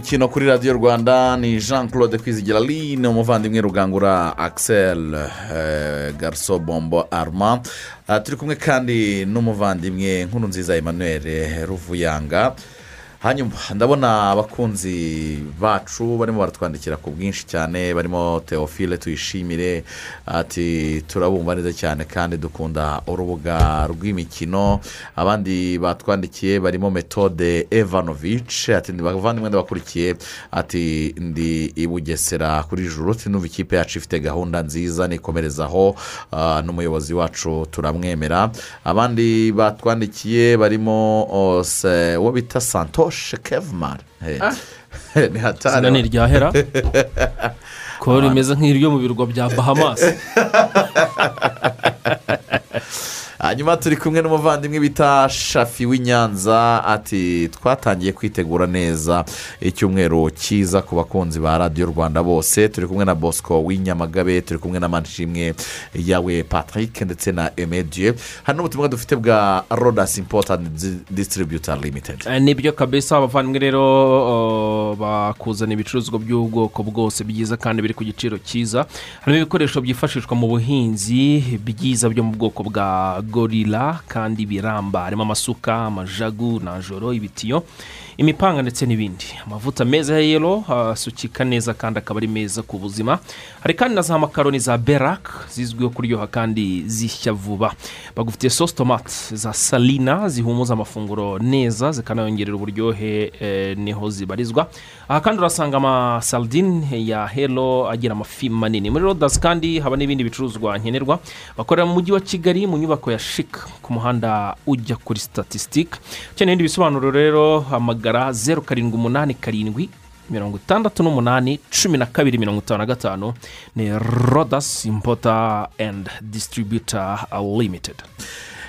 Speaker 8: Rw'imikino kuri radiyo rwanda ni jean claude kwizigira line umuvandimwe rugangura axel eh, garso bombo arma. Ah, turi kumwe kandi n'umuvandimwe nkuru nziza emmanuel ruvuyanga. Hanyuma ndabona abakunzi bacu barimo baratwandikira ku bwinshi cyane barimo teofile tuyishimire ati turabumva neza cyane kandi dukunda urubuga rw'imikino. Abandi batwandikiye barimo metode evanovic ati bavandimwe ndabakurikiye. Ati ndi i bugesera kuri juru numva ikipe yacu ifite gahunda nziza nikomerezaho ah, n'umuyobozi wacu turamwemera. Abandi batwandikiye barimo oh, uwo bita santoshe kevumari ni hatari
Speaker 10: izina ni iryahera ko rimeze nk'iryo mu birwa bya bahamasi
Speaker 8: hanyuma turi kumwe n'umuvandimwe bita shafi w'inyanza ati twatangiye kwitegura neza icyumweru cyiza ku bakunzi ba radiyo rwanda bose. Turi kumwe na bosco w'inyamagabe turi kumwe na manishimwe yawe patrick ndetse na emediye hari n'ubutumwa dufite bwa rodasi impotani disitiribiyuta limitedi
Speaker 10: Eh, ni byo kabisa abavandimwe rero bakuzana ibicuruzwa by'ubwoko bwose byiza kandi biri ku giciro cyiza. Harimo ibikoresho byifashishwa mu buhinzi byiza byo mu bwoko bwa gorira kandi biramba harimo amasuka amajagu najoro ibitiyo imipanga ndetse n'ibindi. Amavuta meza ya yero asukika neza kandi akaba ari meza ku buzima. Hari kandi na za makaroni za berak zizwiho kuryoha kandi zishya vuba. Bagufitiye sosi tomate za salina zihumuza amafunguro neza zikanayongerera uburyohe eh, ni ho zibarizwa. Aha kandi urasanga amasaradine ya hero agira amafi manini. Muri rodasi kandi haba n'ibindi bicuruzwa nkenerwa. Bakorera mu mujyi wa kigali mu nyubako ya shika ku muhanda ujya kuri statisitike ukeneye ibindi bisobanuro rero hamagara zeru karindwi umunani karindwi mirongo itandatu n'umunani cumi na kabiri mirongo itanu na gatanu. Ni rodasi impota endi disitiribiyuta limitedi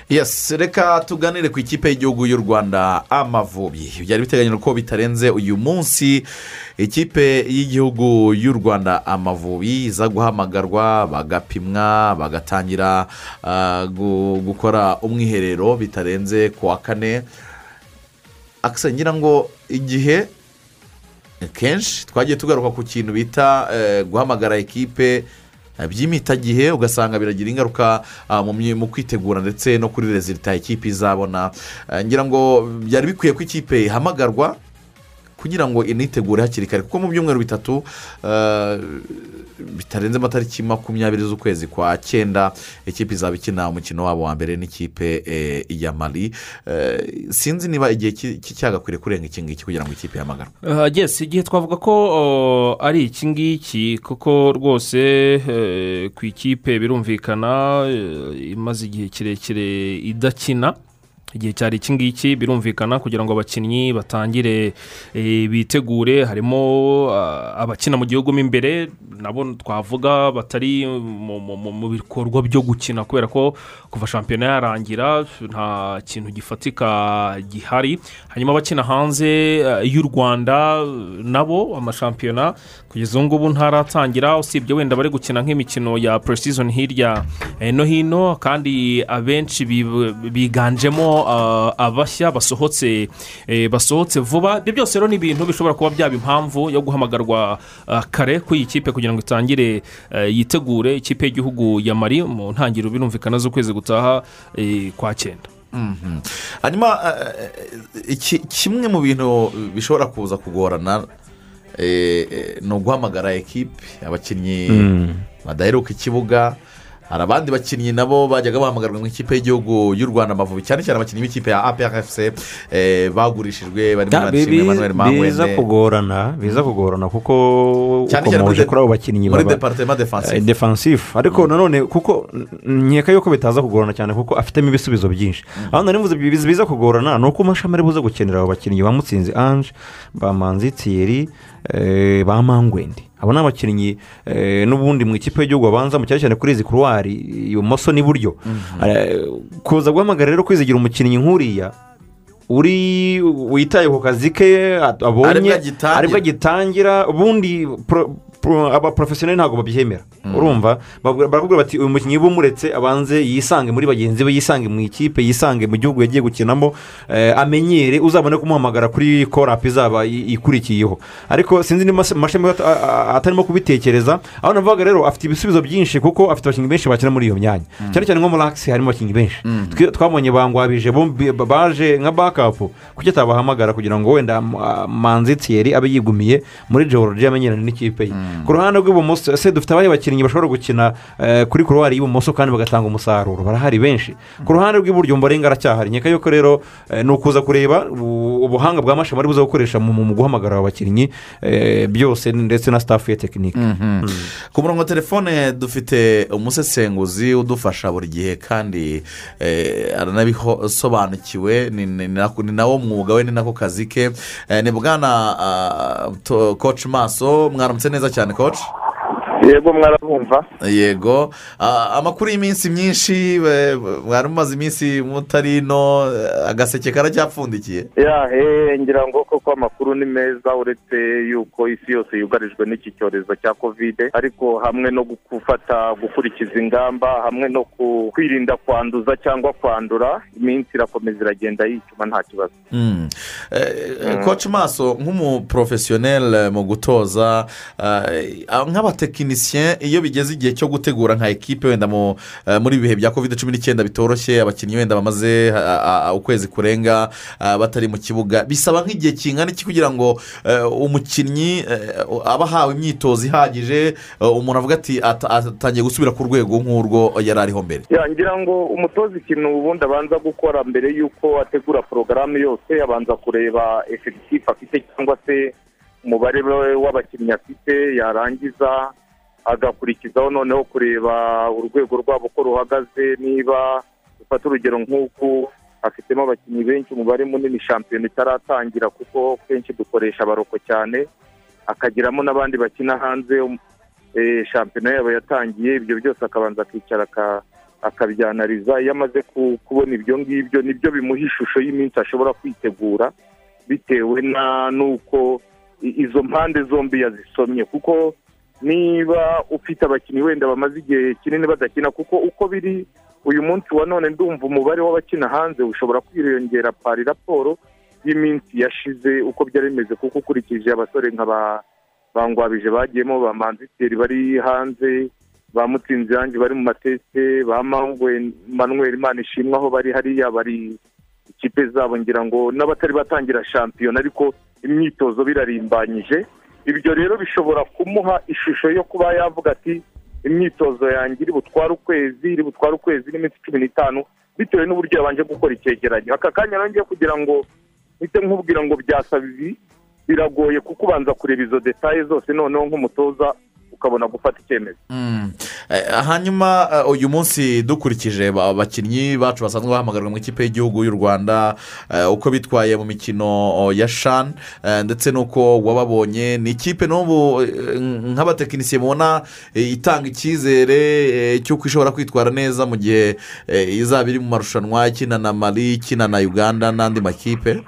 Speaker 8: yes reka tuganire ku ikipe y'igihugu y'u rwanda amavubi. Byari biteganyijwe ko bitarenze uyu munsi ikipe y'igihugu y'u rwanda amavubi iza guhamagarwa bagapimwa bagatangira ah, gu- gukora umwiherero bitarenze ku wa kane. Akisa ngira ngo igihe kenshi twagiye tugaruka ku kintu bita eh, guhamagara ekipe eh, by'imitagihe ugasanga biragira ingaruka ah, mu kwitegura ndetse no kuri rezilita ikipe izabona. Eh, ngira ngo byari bikwiye ko ikipe ihamagarwa kugira ngo initegure hakiri kare. Kuko mu byumweru bitatu eh, bitarenze amatariki makumyabiri z'ukwezi kwa cyenda ikipe izaba ikina umukino wabo wa mbere n'ikipe eh, ya mari Eh, sinzi niba igihe cyagakwiriye kurenga iki ngiki kugira ngo ikipe ihamagarwe.
Speaker 10: Yesi igihe twavuga ko ari iki ngiki kuko rwose eh, ku ikipe birumvikana eh, imaze igihe kirekire idakina. Igihe cyari iki ngiki birumvikana kugira ngo abakinnyi batangire eh, bitegure. Harimo ah, abakina mu gihugu mo imbere nabo twavuga batari mu- bikorwa byo gukina kubera ko kuva shampiyona yarangira nta kintu gifatika gihari. Hanyuma abakina hanze eh, y'u rwanda nabo amashampiyona kugeza ubu ngubu ntaratangira. Usibye wenda bari gukina nk'imikino ya puresizoni hirya eh, no hino kandi abenshi bi- biganjemo ah, abashya basohotse eh, basohotse vuba ibyo byose rero ni ibintu bishobora kuba byaba impamvu yo guhamagarwa ah, kare kuri iyi kipe kugira ngo itangire eh, yitegure ikipe y'igihugu ya mari mu ntangiriro birumvikana z'ukwezi gutaha eh, kwa cyenda
Speaker 8: Mhm. hanyuma kimwe mu bintu bishobora kuza kugorana ni uguhamagara ekipe abakinnyi
Speaker 9: Mm.
Speaker 8: badaheruka ikibuga hari abandi bakinnyi nabo bajyaga bahamagarwa mu ikipe y'igihugu y'u rwanda amavubi cyane cyane abakinnyi b'ikipe ya aprfc eh, bagurishijwe barimo
Speaker 9: bi-
Speaker 8: emmanuel
Speaker 9: biza
Speaker 8: mangwende
Speaker 9: kugorana biza kugorana kuko
Speaker 8: de-
Speaker 9: kuri abo bakinnyi
Speaker 8: muri departement defensive.
Speaker 9: Eh, defensive ariko nanone kuko nkeka yuko bitaza kugorana cyane kuko afitemo ibisubizo byinshi. Aho nari mvuze biza biza kugorana ni uko amashami ari buze gukenera abo bakinnyi ba mutsinzi ange ba manzi thierry ba mangwende abo ni abakinnyi eh, n'ubundi mu ikipe y'igihugu babanzamo cyane cyane kuri izi kuruwari ibumoso n'iburyo Eh, kuza guhamagara rero kwizigira umukinnyi nk'uriya uri witaye ku kazi ke abonye
Speaker 8: ari
Speaker 9: bwo agitangira. ubundi abaporofesiyoneri ntabwo babyemera urumva? Bavuga- barakubwira bati uyu mukinnyi bumuretse abanze yisange muri bagenzi be yisange mu ikipe yisange mu gihugu yagiye gukinamo eh, amenyere uzabone kumuhamagara kuri korapu izaba ikurikiyeho. Ariko sinzi niba amashami atarimo kubitekereza. Aho navuga rero afite ibisubizo byinshi kuko afite abakinnyi benshi bakina muri iyo myanya. Cyane cyane nko muri akisi harimo abakinnyi benshi. Twe- twabonye bangwabije baje nka bakapu kuki atabahamagara kugira ngo wenda manzi thierry abe yigumiye muri georgia amenyerane n'ikipe ye? Ku ruhande rw'ibumoso ese dufite abahe bakinnyi bashobora gukina eh, kuri kuruwari y'ibumoso kandi bagatanga umusaruro? Barahari benshi. Ku ruhande rw'iburyo mbarenga aracyahari nkeka yuko rero eh, ni ukuza kureba ubuhanga bwa mashini bari buze gukoresha mu guhamagara aba bakinnyi eh, byose ndetse na sitafu ya tekinike
Speaker 8: Mhm. ku murongo wa telefone dufite umusesenguzi udufasha buri gihe kandi aranabisobanukiwe. Ni nawo mwuga we ni nako kazi ke. Ni bwana ah, koci maso mwaramutse neza cyane koci
Speaker 19: yego mwarabumva.
Speaker 8: Yego. Ah, amakuru y'iminsi myinshi eh, mwari mumaze iminsi mutari ino eh, agaseke karacyapfundikiye.
Speaker 19: Yahe ngira ngo koko amakuru ni meza uretse yuko isi yose yugarijwe n'iki cyorezo cya kovide ariko hamwe no gufata gukurikiza ingamba hamwe no kwirinda kwanduza cyangwa kwandura iminsi irakomeza iragenda yicuma nta kibazo.
Speaker 8: Mm. Eh, koci maso nk'umuporofesiyoneri mu gutoza eh, nk'abatekinisiye abatekinisiye iyo bigeze igihe cyo gutegura nka ekipe wenda eh, muri ibi bihe bya covid cumi n'icyenda bitoroshye abakinnyi wenda bamaze ah, ah, ukwezi kurenga batari mu kibuga bisaba nk'igihe kingana iki kugira ngo eh, umukinnyi eh, aba ahawe imyitozo ihagije eh, umuntu avuga ati "Ata- atangiye gusubira ku rwego nk'urwo yari ariho mbere.
Speaker 19: Ngira ngo umutoza ikintu ubundi abanza gukora mbere y'uko ategura porogaramu yose abanza kureba efekitifu afite cyangwa se umubare w'abakinnyi afite yarangiza agakurikizaho noneho kureba urwego rwabo uko ruhagaze niba ufata urugero nk'uku afitemo abakinnyi benshi umubare munini shampiyona itaratangira kuko kenshi dukoresha abaroko cyane akagiramo n'abandi bakina hanze eh, shampiyona yabo yatangiye ibyo byose akabanza akicara aka- akabyanariza iyo amaze ku- kubona ibyo ngibyo ni byo bimuha ishusho y'iminsi ashobora kwitegura bitewe n'uko izo mpande zombi yazisomye kuko niba ufite abakinnyi wenda bamaze igihe kinini badakina kuko uko biri uyu munsi wa none ndumva umubare w'abakina hanze ushobora kwiyongera pari raporo y'iminsi yashize uko byari bimeze. Kuko ukurikije abasore nka ba bangwabije bagiyemo ba manziteri bari hanze ba mutsinzi yanjye bari mu mateste ba mangwe manuel imana ishimwe aho bari hariya bari ikipe zabo ngira ngo n'abatari batangira shampiyona ariko imyitozo birarimbanyije. Ibyo rero bishobora kumuha ishusho yo kuba yavuga ati imyitozo yanjye iri butware ukwezi iri butware ukwezi n'iminsi cumi n'itanu bitewe n'uburyo yabanje gukora icyegeranyo aka kanya nongeye kugira ngo mpite nkubwira ngo byasaba ibi biragoye kuko ubanza kureba izo detaye zose noneho nk'umutoza ukabona gufata icyemezo.
Speaker 8: Mm. Eh, hanyuma eh, uyu munsi dukurikije ba- abakinnyi bacu basanzwe bahamagarwa mu ikipe y'igihugu y'u rwanda eh, uko bitwaye mu mikino oh, ya shani ndetse n'uko wababonye. Ni ikipe n'ubu nk'abatekinisiye mubona itanga icyizere cy'uko ishobora kwitwara neza mu gihe izaba iri mu marushanwa ikina na mali ikina na uganda n'andi makipe.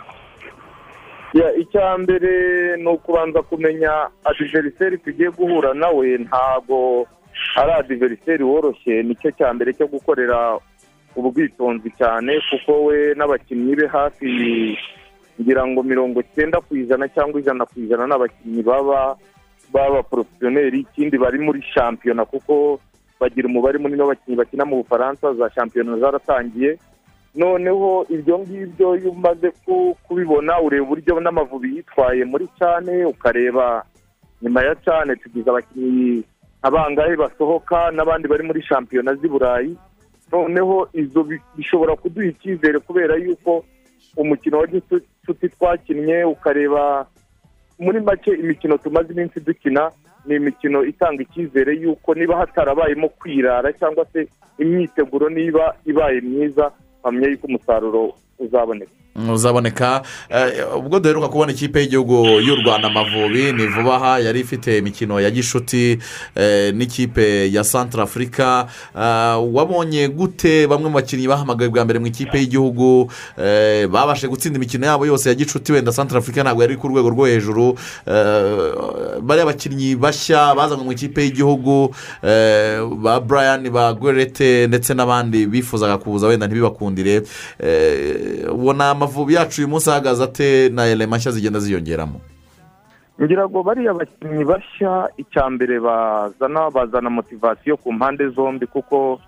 Speaker 19: Icya mbere ni ukubanza kumenya adiveriseri tugiye guhura nawe ntago ari adiveriseri woroshye. Nicyo cya mbere cyo gukorera ubwitonzi cyane kuko we n'abakinnyi be hafi ngira ngo mirongo icyenda ku ijana cyangwa ijana ku ijana ni abakinnyi baba baba porofesiyoneri ikindi bari muri shampiyona kuko bagira umubare munini w'abakinnyi bakina mu bufaransa. Za shampiyona zaratangiye noneho ibyo ngibyo iyo umaze ku- kubibona ureba uburyo n'amavubi yitwaye muri cyane ukareba nyuma ya cyane tugize abakinnyi abangahe basohoka n'abandi bari muri shampiyona z'i burayi. Noneho izo bi- bishobora kuduha icyizere kubera yuko umukino wa gicuti twakinnye ukareba muri make imikino tumaze iminsi dukina ni imikino itanga icyizere yuko niba hatarabayemo kwirara cyangwa se imyiteguro niba ibaye myiza mpamya yuko umusaruro uzaboneka
Speaker 8: uzaboneka eh, ubwo duheruka kubona ikipe y'igihugu y'u rwanda amavubi ni vuba aha yari ifite imikino ya gishuti eh, n'ikipe ya santara afurika wabonye gute bamwe mu bakinnyi bahamagaye bwa mbere mu ikipe y'igihugu? Eh, babashe gutsinda imikino yabo yose ya gishuti? Wenda santara afurika ntabwo yari ku rwego rwo hejuru. Eh, bariya bakinnyi bashya bazanywe mu ikipe y'igihugu eh, ba brian ba gwerete ndetse n'abandi bifuzaga kuza wenda ntibibakundire. Eh, ubona amavubi yacu uyu munsi ahagaze ate na elema nshya zigenda ziyongeramo?
Speaker 19: Ngira ngo bariya bakinnyi bashya icya mbere bazana bazana motivasiyo ku mpande zombi kuko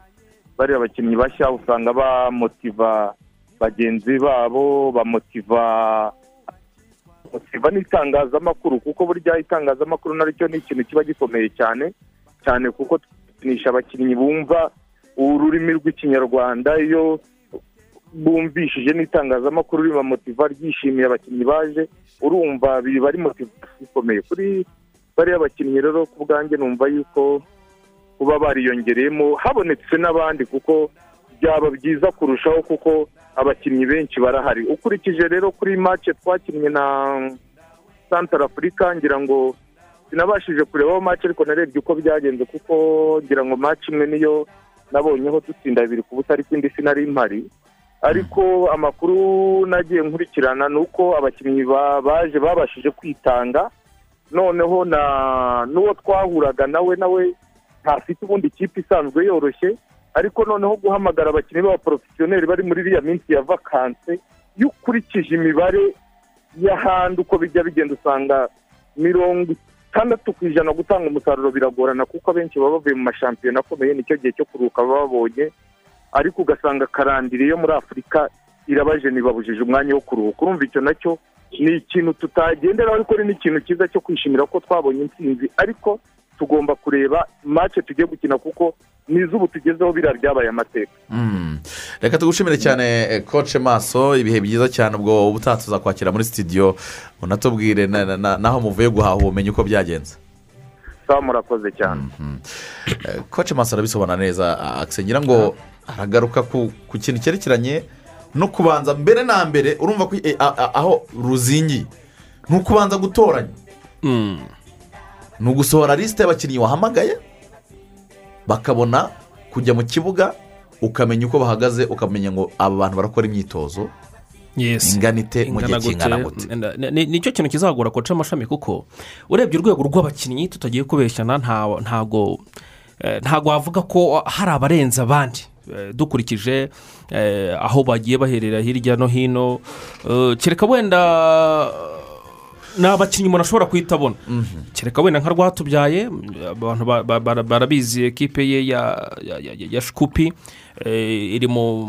Speaker 19: bariya bakinnyi bashya usanga bamotiva bagenzi babo bamotiva motiva n'itangazamakuru kuko burya itangazamakuru naryo ni ikintu kiba gikomeye cyane cyane kuko tukinisha abakinnyi bumva ururimi rw'ikinyarwanda iyo bumvishije n'itangazamakuru ribamotiva ryishimiye abakinnyi baje urumva biba ari motivasiyo ikomeye. Kuri bariya bakinnyi rero ku bwanjye numva yuko kuba bariyongereyemo habonetse n'abandi kuko byaba byiza kurushaho kuko abakinnyi benshi barahari. Ukurikije rero kuri make twakinnye na santara afurika ngira ngo sinabashije kurebaho make ariko narebye uko byagenze kuko ngira ngo make imwe niyo nabonyeho dutsinda bibiri ku busa ariko sinari mpari. Ariko amakuru nagiye nkurikirana ni uko abakinnyi ba- baje babashije kwitanga. Noneho na n'uwo twahuraga nawe nawe ntafite ubundi ikipe isanzwe yoroshye. Ariko noneho guhamagara abakinnyi b'abaporofesiyoneri bari muri iriya minsi ya vakanse iyo ukurikije imibare y'ahandi uko bijya bigenda usanga mirongo itandatu ku ijana gutanga umusaruro biragorana kuko abenshi baba bavuye mu mashampiyona akomeye ni cyo gihe cyo kuruhuka baba babonye. Ariko ugasanga karandire yo muri afurika irabaje ntibabujije umwanya wo kuruhuka. Urumva icyo na cyo? Ni ikintu tutagenderaho ariko ni n'ikintu cyiza cyo kwishimira ko twabonye intsinzi. Ariko tugomba kureba mace tugiye gukina kuko n'iz'ubu tugezeho biriya byabaye amateka.
Speaker 8: Mm. reka tugushimire cyane eh, koce maso. Ibihe byiza cyane ubwo ubutaha tuzakwakira muri sitidiyo unatubwire na- na- na- n'aho muvuye guhaha ubumenyi uko byagenze.
Speaker 19: Sawa murakoze cyane.
Speaker 8: Eh, koce maso arabisobanura neza ngira ngo aragaruka ku kintu cyerekeranye no kubanza mbere na mbere urumva ko eh, aho ruzingiye. Ni ukubanza gutoranya. Ni ugusohora lisite y'abakinnyi wahamagaye bakabona kujya mu kibuga ukamenya uko bahagaze ukamenya ngo aba bantu barakora imyitozo. Ingana ite mu gihe
Speaker 10: Ingana
Speaker 8: kingana
Speaker 10: gute.
Speaker 8: gute?
Speaker 10: Ni- ni- ni cyo kintu kizagora koca amashami kuko urebye urwego rw'abakinnyi tutagiye kubeshyana nta- ntago eh, ntago wavuga ko hari abarenze abandi. Dukurikije eh, aho bagiye baherera hirya no hino. Eh, kereka wenda ni abakinnyi umuntu ashobora guhita abona kereka wenda nka rwatubyaye abantu ba- ba- bara- barabizi ekipe ye ya shikupi eh, iri mu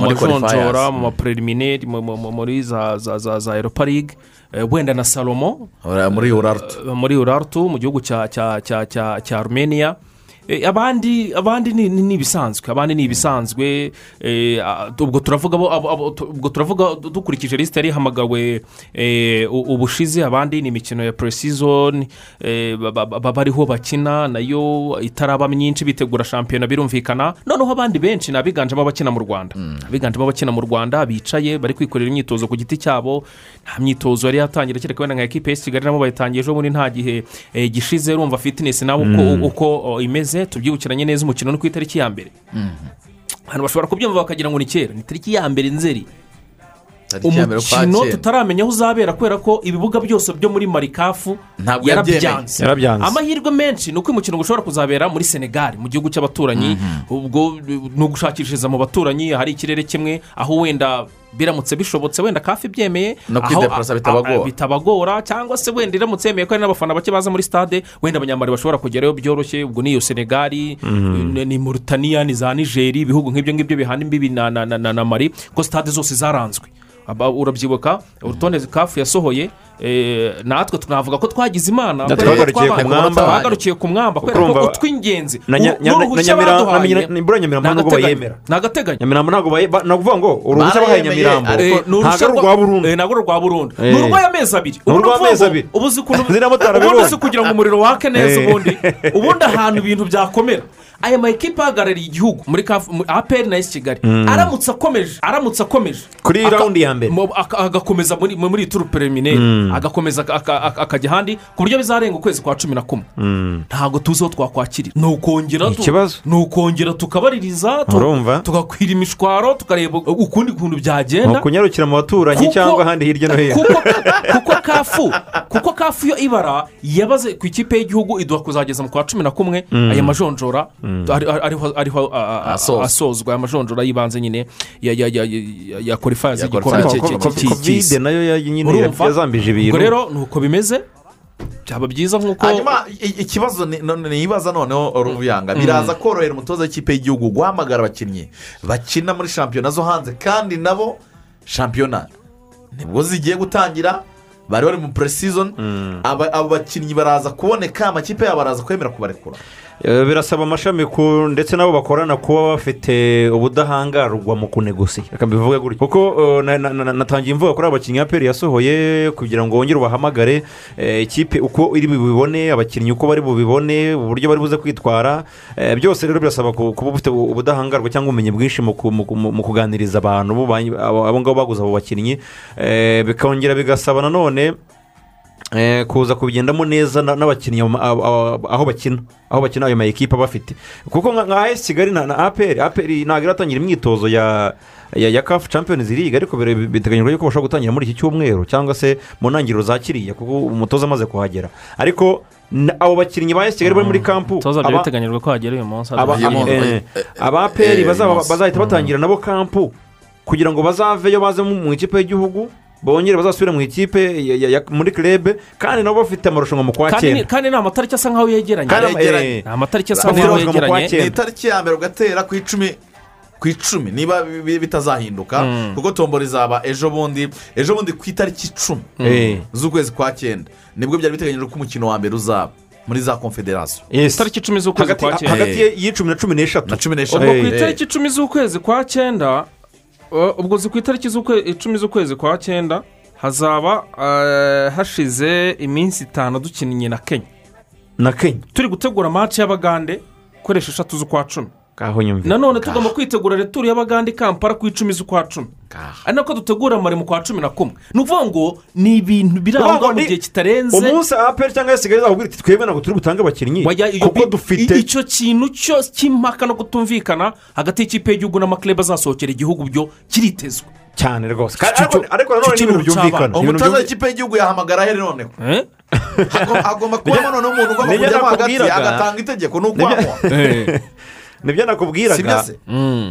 Speaker 10: majonjora mu maprelimineri mu- muri za za eropa ligue eh, wenda na salomo
Speaker 8: muri
Speaker 10: eh, urartu mu gihugu cya cya Eh, abandi abandi ni ibisanzwe abandi ni ibisanzwe eh, ah, ubwo turavuga ubwo turavuga du- dukurikije lisite yari ihamagawe eh, ubushize abandi ni imikino ya puresizoni bariho bakina na yo itaraba myinshi bitegura shampiyona birumvikana. Noneho abandi benshi ni abiganjemo abakina mu rwanda. Abiganjemo abakina mu rwanda bicaye bari kwikorera imyitozo ku giti cyabo. Nta myitozo yari yatangira kereka wenda nka ekipe y'isi kigali nabo bayitangiye ejo bundi nta gihe gishize urumva fitinesi nawe uko,
Speaker 8: Mm.
Speaker 10: Imeze tubyibukiranye neza umukino ni ku itariki ya mbere. Abantu bashobora kubyumva bakagira ngo ni kera ni itariki ya mbere nzeri. Umukino tutaramenya aho uzabera kubera ko ibibuga byose byo muri marikafu yarabyanze. amahirwe menshi ni uko uyu mukino ushobora kuzabera muri senegali mu gihugu cy'abaturanyi. Ubwo ni ugushakishiriza mu baturanyi hari ikirere kimwe aho wenda biramutse bishobotse wenda kafi byemeye
Speaker 8: No
Speaker 10: aho-
Speaker 8: kwideplasa
Speaker 10: a-
Speaker 8: bitabagora.
Speaker 10: cyangwa se wenda iramutse yemeye ko hari n'abafana bake baza muri stade wenda abanyamari bashobora kugerayo byoroshye. Ubwo ni iyo senegali
Speaker 9: Mhm.
Speaker 10: ni- ni murutaniya ni za nigeri ibihugu nk'ibyo ngibyo bihana imbibi na na- na- na na mari ko stade zose zaranzwe. Urabyibuka urutonde kafu yasohoye natwe tunavuga ko twagize imana
Speaker 9: twagarukiye ku mwamba.
Speaker 10: kubera ko utw'ingenzi n'uruhushya baduhaye
Speaker 9: ntabwo nyamirambo ntabwo baye ba- ni ukuvuga ngo uruhushya bahaye nyamirambo
Speaker 10: Eh,
Speaker 9: ntabwo ari
Speaker 10: rwa-
Speaker 9: burundu
Speaker 10: eh, ntabwo urwa burundu
Speaker 9: Eh. [laughs]
Speaker 10: ni urw'amezi abiri Ubu ni
Speaker 9: urw'amezi
Speaker 10: ukuvuga ngo
Speaker 9: abiri.
Speaker 10: ubu uzi ukuntu
Speaker 9: Ziriya motari
Speaker 10: ubundi
Speaker 9: abibonye.
Speaker 10: uzi kugira ngo umuriro wake neza
Speaker 9: Eh.
Speaker 10: ubundi [laughs] ubundi ahantu ibintu byakomera aya ma ekipa ahagarariye igihugu muri aperi na esi kigali
Speaker 9: Mm.
Speaker 10: aramutse akomeje aramutse akomeje
Speaker 9: Kuri rawundi ya mbere.
Speaker 10: agakomeza muri turu
Speaker 9: Mm.
Speaker 10: Agakomeza aka- aka- akajya ahandi ku buryo bizarenga ukwezi kwa cumi na kumwe
Speaker 9: Mm.
Speaker 10: ntabwo tuzi aho twakwakirira ni ukongera ni ukongera tukabaririza tugakwira imishwaro tukareba ukundi kuntu
Speaker 9: ni
Speaker 10: byagenda
Speaker 9: ukunyarukira mu baturanyi cyangwa ahandi hirya no hino
Speaker 10: kuko kafu kuko kafu yo ibara yabaze ku ikipe y'igihugu iduha kuzageza mu kwa cumi na kumwe
Speaker 9: Mm.
Speaker 10: aya majonjora
Speaker 9: Mm.
Speaker 10: ari- ari- ariho
Speaker 8: Asozwa.
Speaker 10: aya majonjora y'ibanze nyine ya ya ya ya- ya korifayazi
Speaker 8: Ya
Speaker 10: y'igikombe
Speaker 8: qualifiers.
Speaker 10: cye- cye-
Speaker 9: Ko- ko-
Speaker 10: cye-
Speaker 9: kovide
Speaker 10: cy'isi
Speaker 9: na yo ya- nyine yazambije.
Speaker 10: Ubwo rero ni uko bimeze byaba byiza nk'uko
Speaker 8: hanyuma ikibazo nibaza noneho ruvuyanga. Biraza korohera umutoza w'ikipe y'igihugu guhamagara abakinnyi bakina muri shampiyona zo hanze kandi nabo shampiyona ni bwo zigiye gutangira bari bari mu puresizoni aba abo bakinnyi baraza kuboneka amakipe yabo araza kwemera kubarekura.
Speaker 9: Birasaba amashami ku ndetse nabo bakorana kuba bafite ubudahangarwa mu kunegosiya reka mbivuge gutya. Kuko eh, na- na- na- natangiye imvuga kuri aba bakinnyi aperi yasohoye kugira ngo wongere ubahamagare eh, ikipe uko iri bubibone abakinnyi uko bari bubibone uburyo bari buze kwitwara eh, byose rero birasaba ku- kuba ufite ubudahangarwa cyangwa ubumenyi bwinshi mu ku- mu ku- mu kuganiriza abantu. Bo ba- abo abo ngabo baguze abo bakinnyi eh, bikongera bigasaba nanone eh, kuza kubigendamo neza na- n'abakinnyi aho bakina aho bakina ayo ma ekipa bafite kuko nka esi kigali na na aperi aperi ntabwo iratangira imyitozo ya ya ya kafu champions league ariko biteganyijwe yuko bashobora gutangira muri iki cyumweru cyangwa se mu ntangiriro za kiriya kuko umutoza amaze kuhagera. Ariko abo bakinnyi ba esi kigali bari muri kampu
Speaker 10: umutoza byari
Speaker 9: aba-
Speaker 10: biteganyijwe ko hagera uyu munsi
Speaker 9: aba-
Speaker 10: Uyu munsi.
Speaker 9: eh,
Speaker 8: eh,
Speaker 9: bazahita batangira nabo kampu kugira ngo bazaveyo baze mu ikipe y'igihugu bongere bazasubire mu ikipe muri kirebe kandi nabo bafite amarushanwa mu kwa cyenda.
Speaker 10: kandi ni amatariki asa nkaho yegeranye.
Speaker 9: Kandi ama-
Speaker 10: Yegeranye.
Speaker 9: eh,
Speaker 10: ni amatariki asa
Speaker 9: bafite
Speaker 10: nkaho yegeranye
Speaker 8: ni itariki ya mbere ugatera ku icumi ku icumi niba bi- bitazahinduka
Speaker 10: Mm.
Speaker 8: kuko tombora izaba ejo bundi ejo bundi ku itariki icumi
Speaker 9: Eh.
Speaker 8: z'ukwezi kwa cyenda. Nibwo byari biteganyijwe ko umukino wa mbere uzaba muri za konfederasiyo
Speaker 10: itariki icumi z'ukwezi kwa cyenda.
Speaker 9: hagati ye- y'icumi na cumi n'eshatu.
Speaker 8: Na cumi
Speaker 10: ubwo
Speaker 8: n'eshanu
Speaker 10: ku itariki icumi z'ukwezi kwa cyenda ubwo zi ku itariki icumi z'ukwezi kwa cyenda hazaba uh, hashize iminsi itanu dukinnye na kenya.
Speaker 9: Na kenya.
Speaker 10: Turi gutegura match y'abagande koresha eshatu z'ukwa cumi.
Speaker 9: Kaho nyumvira
Speaker 10: nanone tugomba kwitegura returu y'abagande i kampala ku icumi z'ukwa cumi. Ari nako dutegura mare mu kwa cumi na kumwe. Ni ukuvuga ngo ni ibintu biri aho ngaho mu gihe kitarenze.
Speaker 9: umunsi aperi cyangwa yasigaye izakubwira iti twebwe ntabwo turi butange abakinnyi kuko dufite
Speaker 10: icyo kintu cyose cy'impaka no kutumvikana hagati y'ikipe y'igihugu n'amakirebe azasohokera igihugu byo kiritezwe.
Speaker 9: Cyane rwose. Ariko nanone ni ibintu byumvikana.
Speaker 8: umutoza w'ikipe y'igihugu yahamagara ahere noneho Hagom- hagomba kubamo noneho umuntu ugomba kujyamo hagati agatanga itegeko ni ukwamuha [laughs]
Speaker 9: ni
Speaker 8: byo
Speaker 9: nakubwiraga
Speaker 8: se?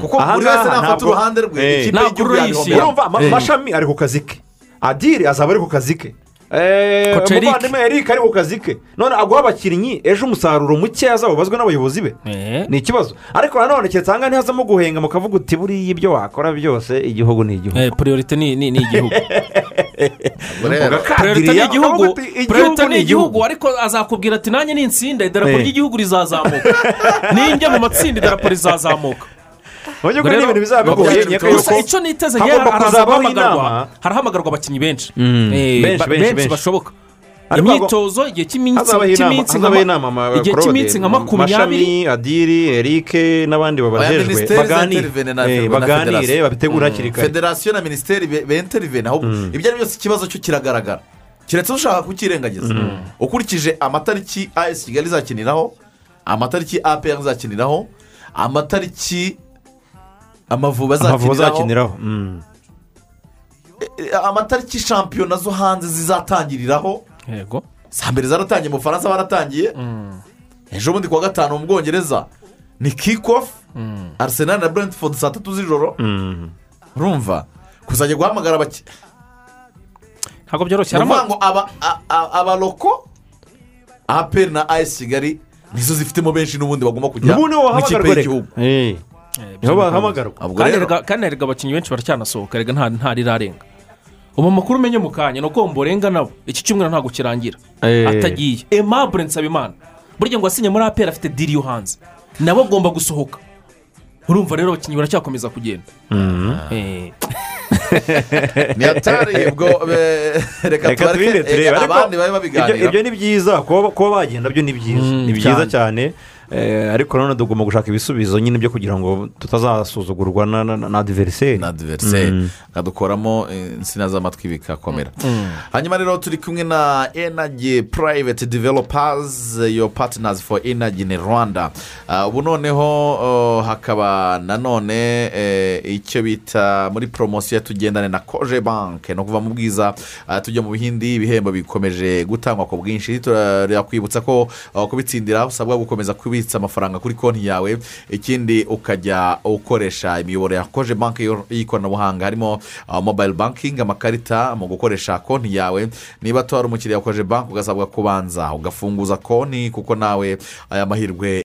Speaker 8: kuko buri wese nafata uruhande rwe
Speaker 9: Eh.
Speaker 8: ikipe y'igihugu yabihomera
Speaker 9: urumva ama-
Speaker 10: Eh.
Speaker 9: amashami ari ku kazi ke adiri azaba ari ku kazi ke. Umuvandimwe eric ari ku kazi ke none aguha abakinnyi ejo umusaruro muke azawubazwe n'abayobozi be.
Speaker 10: Eh.
Speaker 9: ni ikibazo. Ariko nanone ngaha ntihazamo guhenga mukavuga uti buriya ibyo wakora byose igihugu ni igihugu.
Speaker 10: Eh, priorite ni ni ni igihugu. [laughs]
Speaker 8: Rero
Speaker 10: priorite ni igihugu. Ni ariko azakubwira ati nanjye ninsinda idarapo
Speaker 9: Eh.
Speaker 10: ry'igihugu rizazamuka. Ninjya mu matsinda idarapo rizazamuka.
Speaker 9: Mu by'ukuri ni ibintu bizaba bigoye
Speaker 10: gusa icyo niteze harahamagarwa abakinnyi benshi.
Speaker 9: Mm. Benshi,
Speaker 10: ba-
Speaker 9: benshi,
Speaker 10: benshi
Speaker 9: benshi.
Speaker 10: bashoboka. Imyitozo igihe cy'iminsi nka makumyabiri.
Speaker 9: Adiri erike n'abandi babajejwe baganire. Eh,
Speaker 8: federasiyo.
Speaker 9: babitegure hakiri kare.
Speaker 8: Federasiyo na minisiteri be- benterivene ahubwo ibyo ari byo byose ikibazo cyo kiragaragara. Keretse ushaka kukirengagiza ukurikije amatariki as kigali izakiniraho amatariki apr izakiniraho amatariki amavubi azakiniraho
Speaker 9: Mm.
Speaker 8: eh, amatariki shampiyona zo hanze zizatangiriraho?
Speaker 10: Yego.
Speaker 8: Saa mbere zaratangiye mu bufaransa baratangiye. Ejo bundi kuwa gatanu mu bwongereza. Ni kikofu arisenali na brentford saa tatu z'ijoro.
Speaker 9: Mm.
Speaker 8: urumva? Kuzajya guhamagara abaki
Speaker 10: ntabwo byoroshye. Haramo
Speaker 8: ngo abaroko aperi na ayesi kigali nizo zifitemo benshi n'ubundi bagomba kujya mu ikipe y'igihugu.
Speaker 9: Eh, ni ho
Speaker 8: bahamagarwa
Speaker 10: kandi erega- abakinnyi benshi baracyanasohoka erega nta nta rirarenga. Ubu amakuru umenye mu kanya ni uko mborenga nabo iki cyumweru ntabwo kirangira.
Speaker 9: Eh.
Speaker 10: atagiye. Emabure nsabimana. Burya ngo asinye muri aperi afite diri yo hanze. Nabo agomba gusohoka. Urumva rero abakinnyi baracyakomeza kugenda. Eh. [laughs]
Speaker 8: ni atari ubwo eh, reka tubareke eh, abandi babe
Speaker 9: ibyo-
Speaker 8: babiganira
Speaker 9: ibyo ni byiza. Kuba kuba bagenda byo ni byiza.
Speaker 10: Mm,
Speaker 9: ni byiza cyane. Eh, ariko nanone tugomba gushaka ibisubizo. Nyine byo kugira ngo tutazasuzugurwa na- na na adiveriseri
Speaker 8: na adiveriseri akadukoramo insina z'amatwi bikakomera. Hanyuma rero turi kumwe na enagi purayiveti developazi yo patinazi foru enagi in rwanda. Ah, ubu noneho oh, hakaba nanone eh, icyo bita muri poromosiyo tugendane na koje banke ni ukuva mu bwiza ah, tujya mu bihindi ibihembo bikomeje gutangwa ku bwinshi. Turakwibutsa ko ah, kubitsindira usabwa gukomeza kubitsa amafaranga kuri konti yawe ikindi ukajya ukoresha imiyoboro ya koje banke yo- y'ikoranabuhanga. Harimo ah, mobayiro bankingi amakarita mu gukoresha konti yawe. Niba tuwari umukiriya wa koje banke ugasabwa kubanza ugafunguza konti kuko nawe aya mahirwe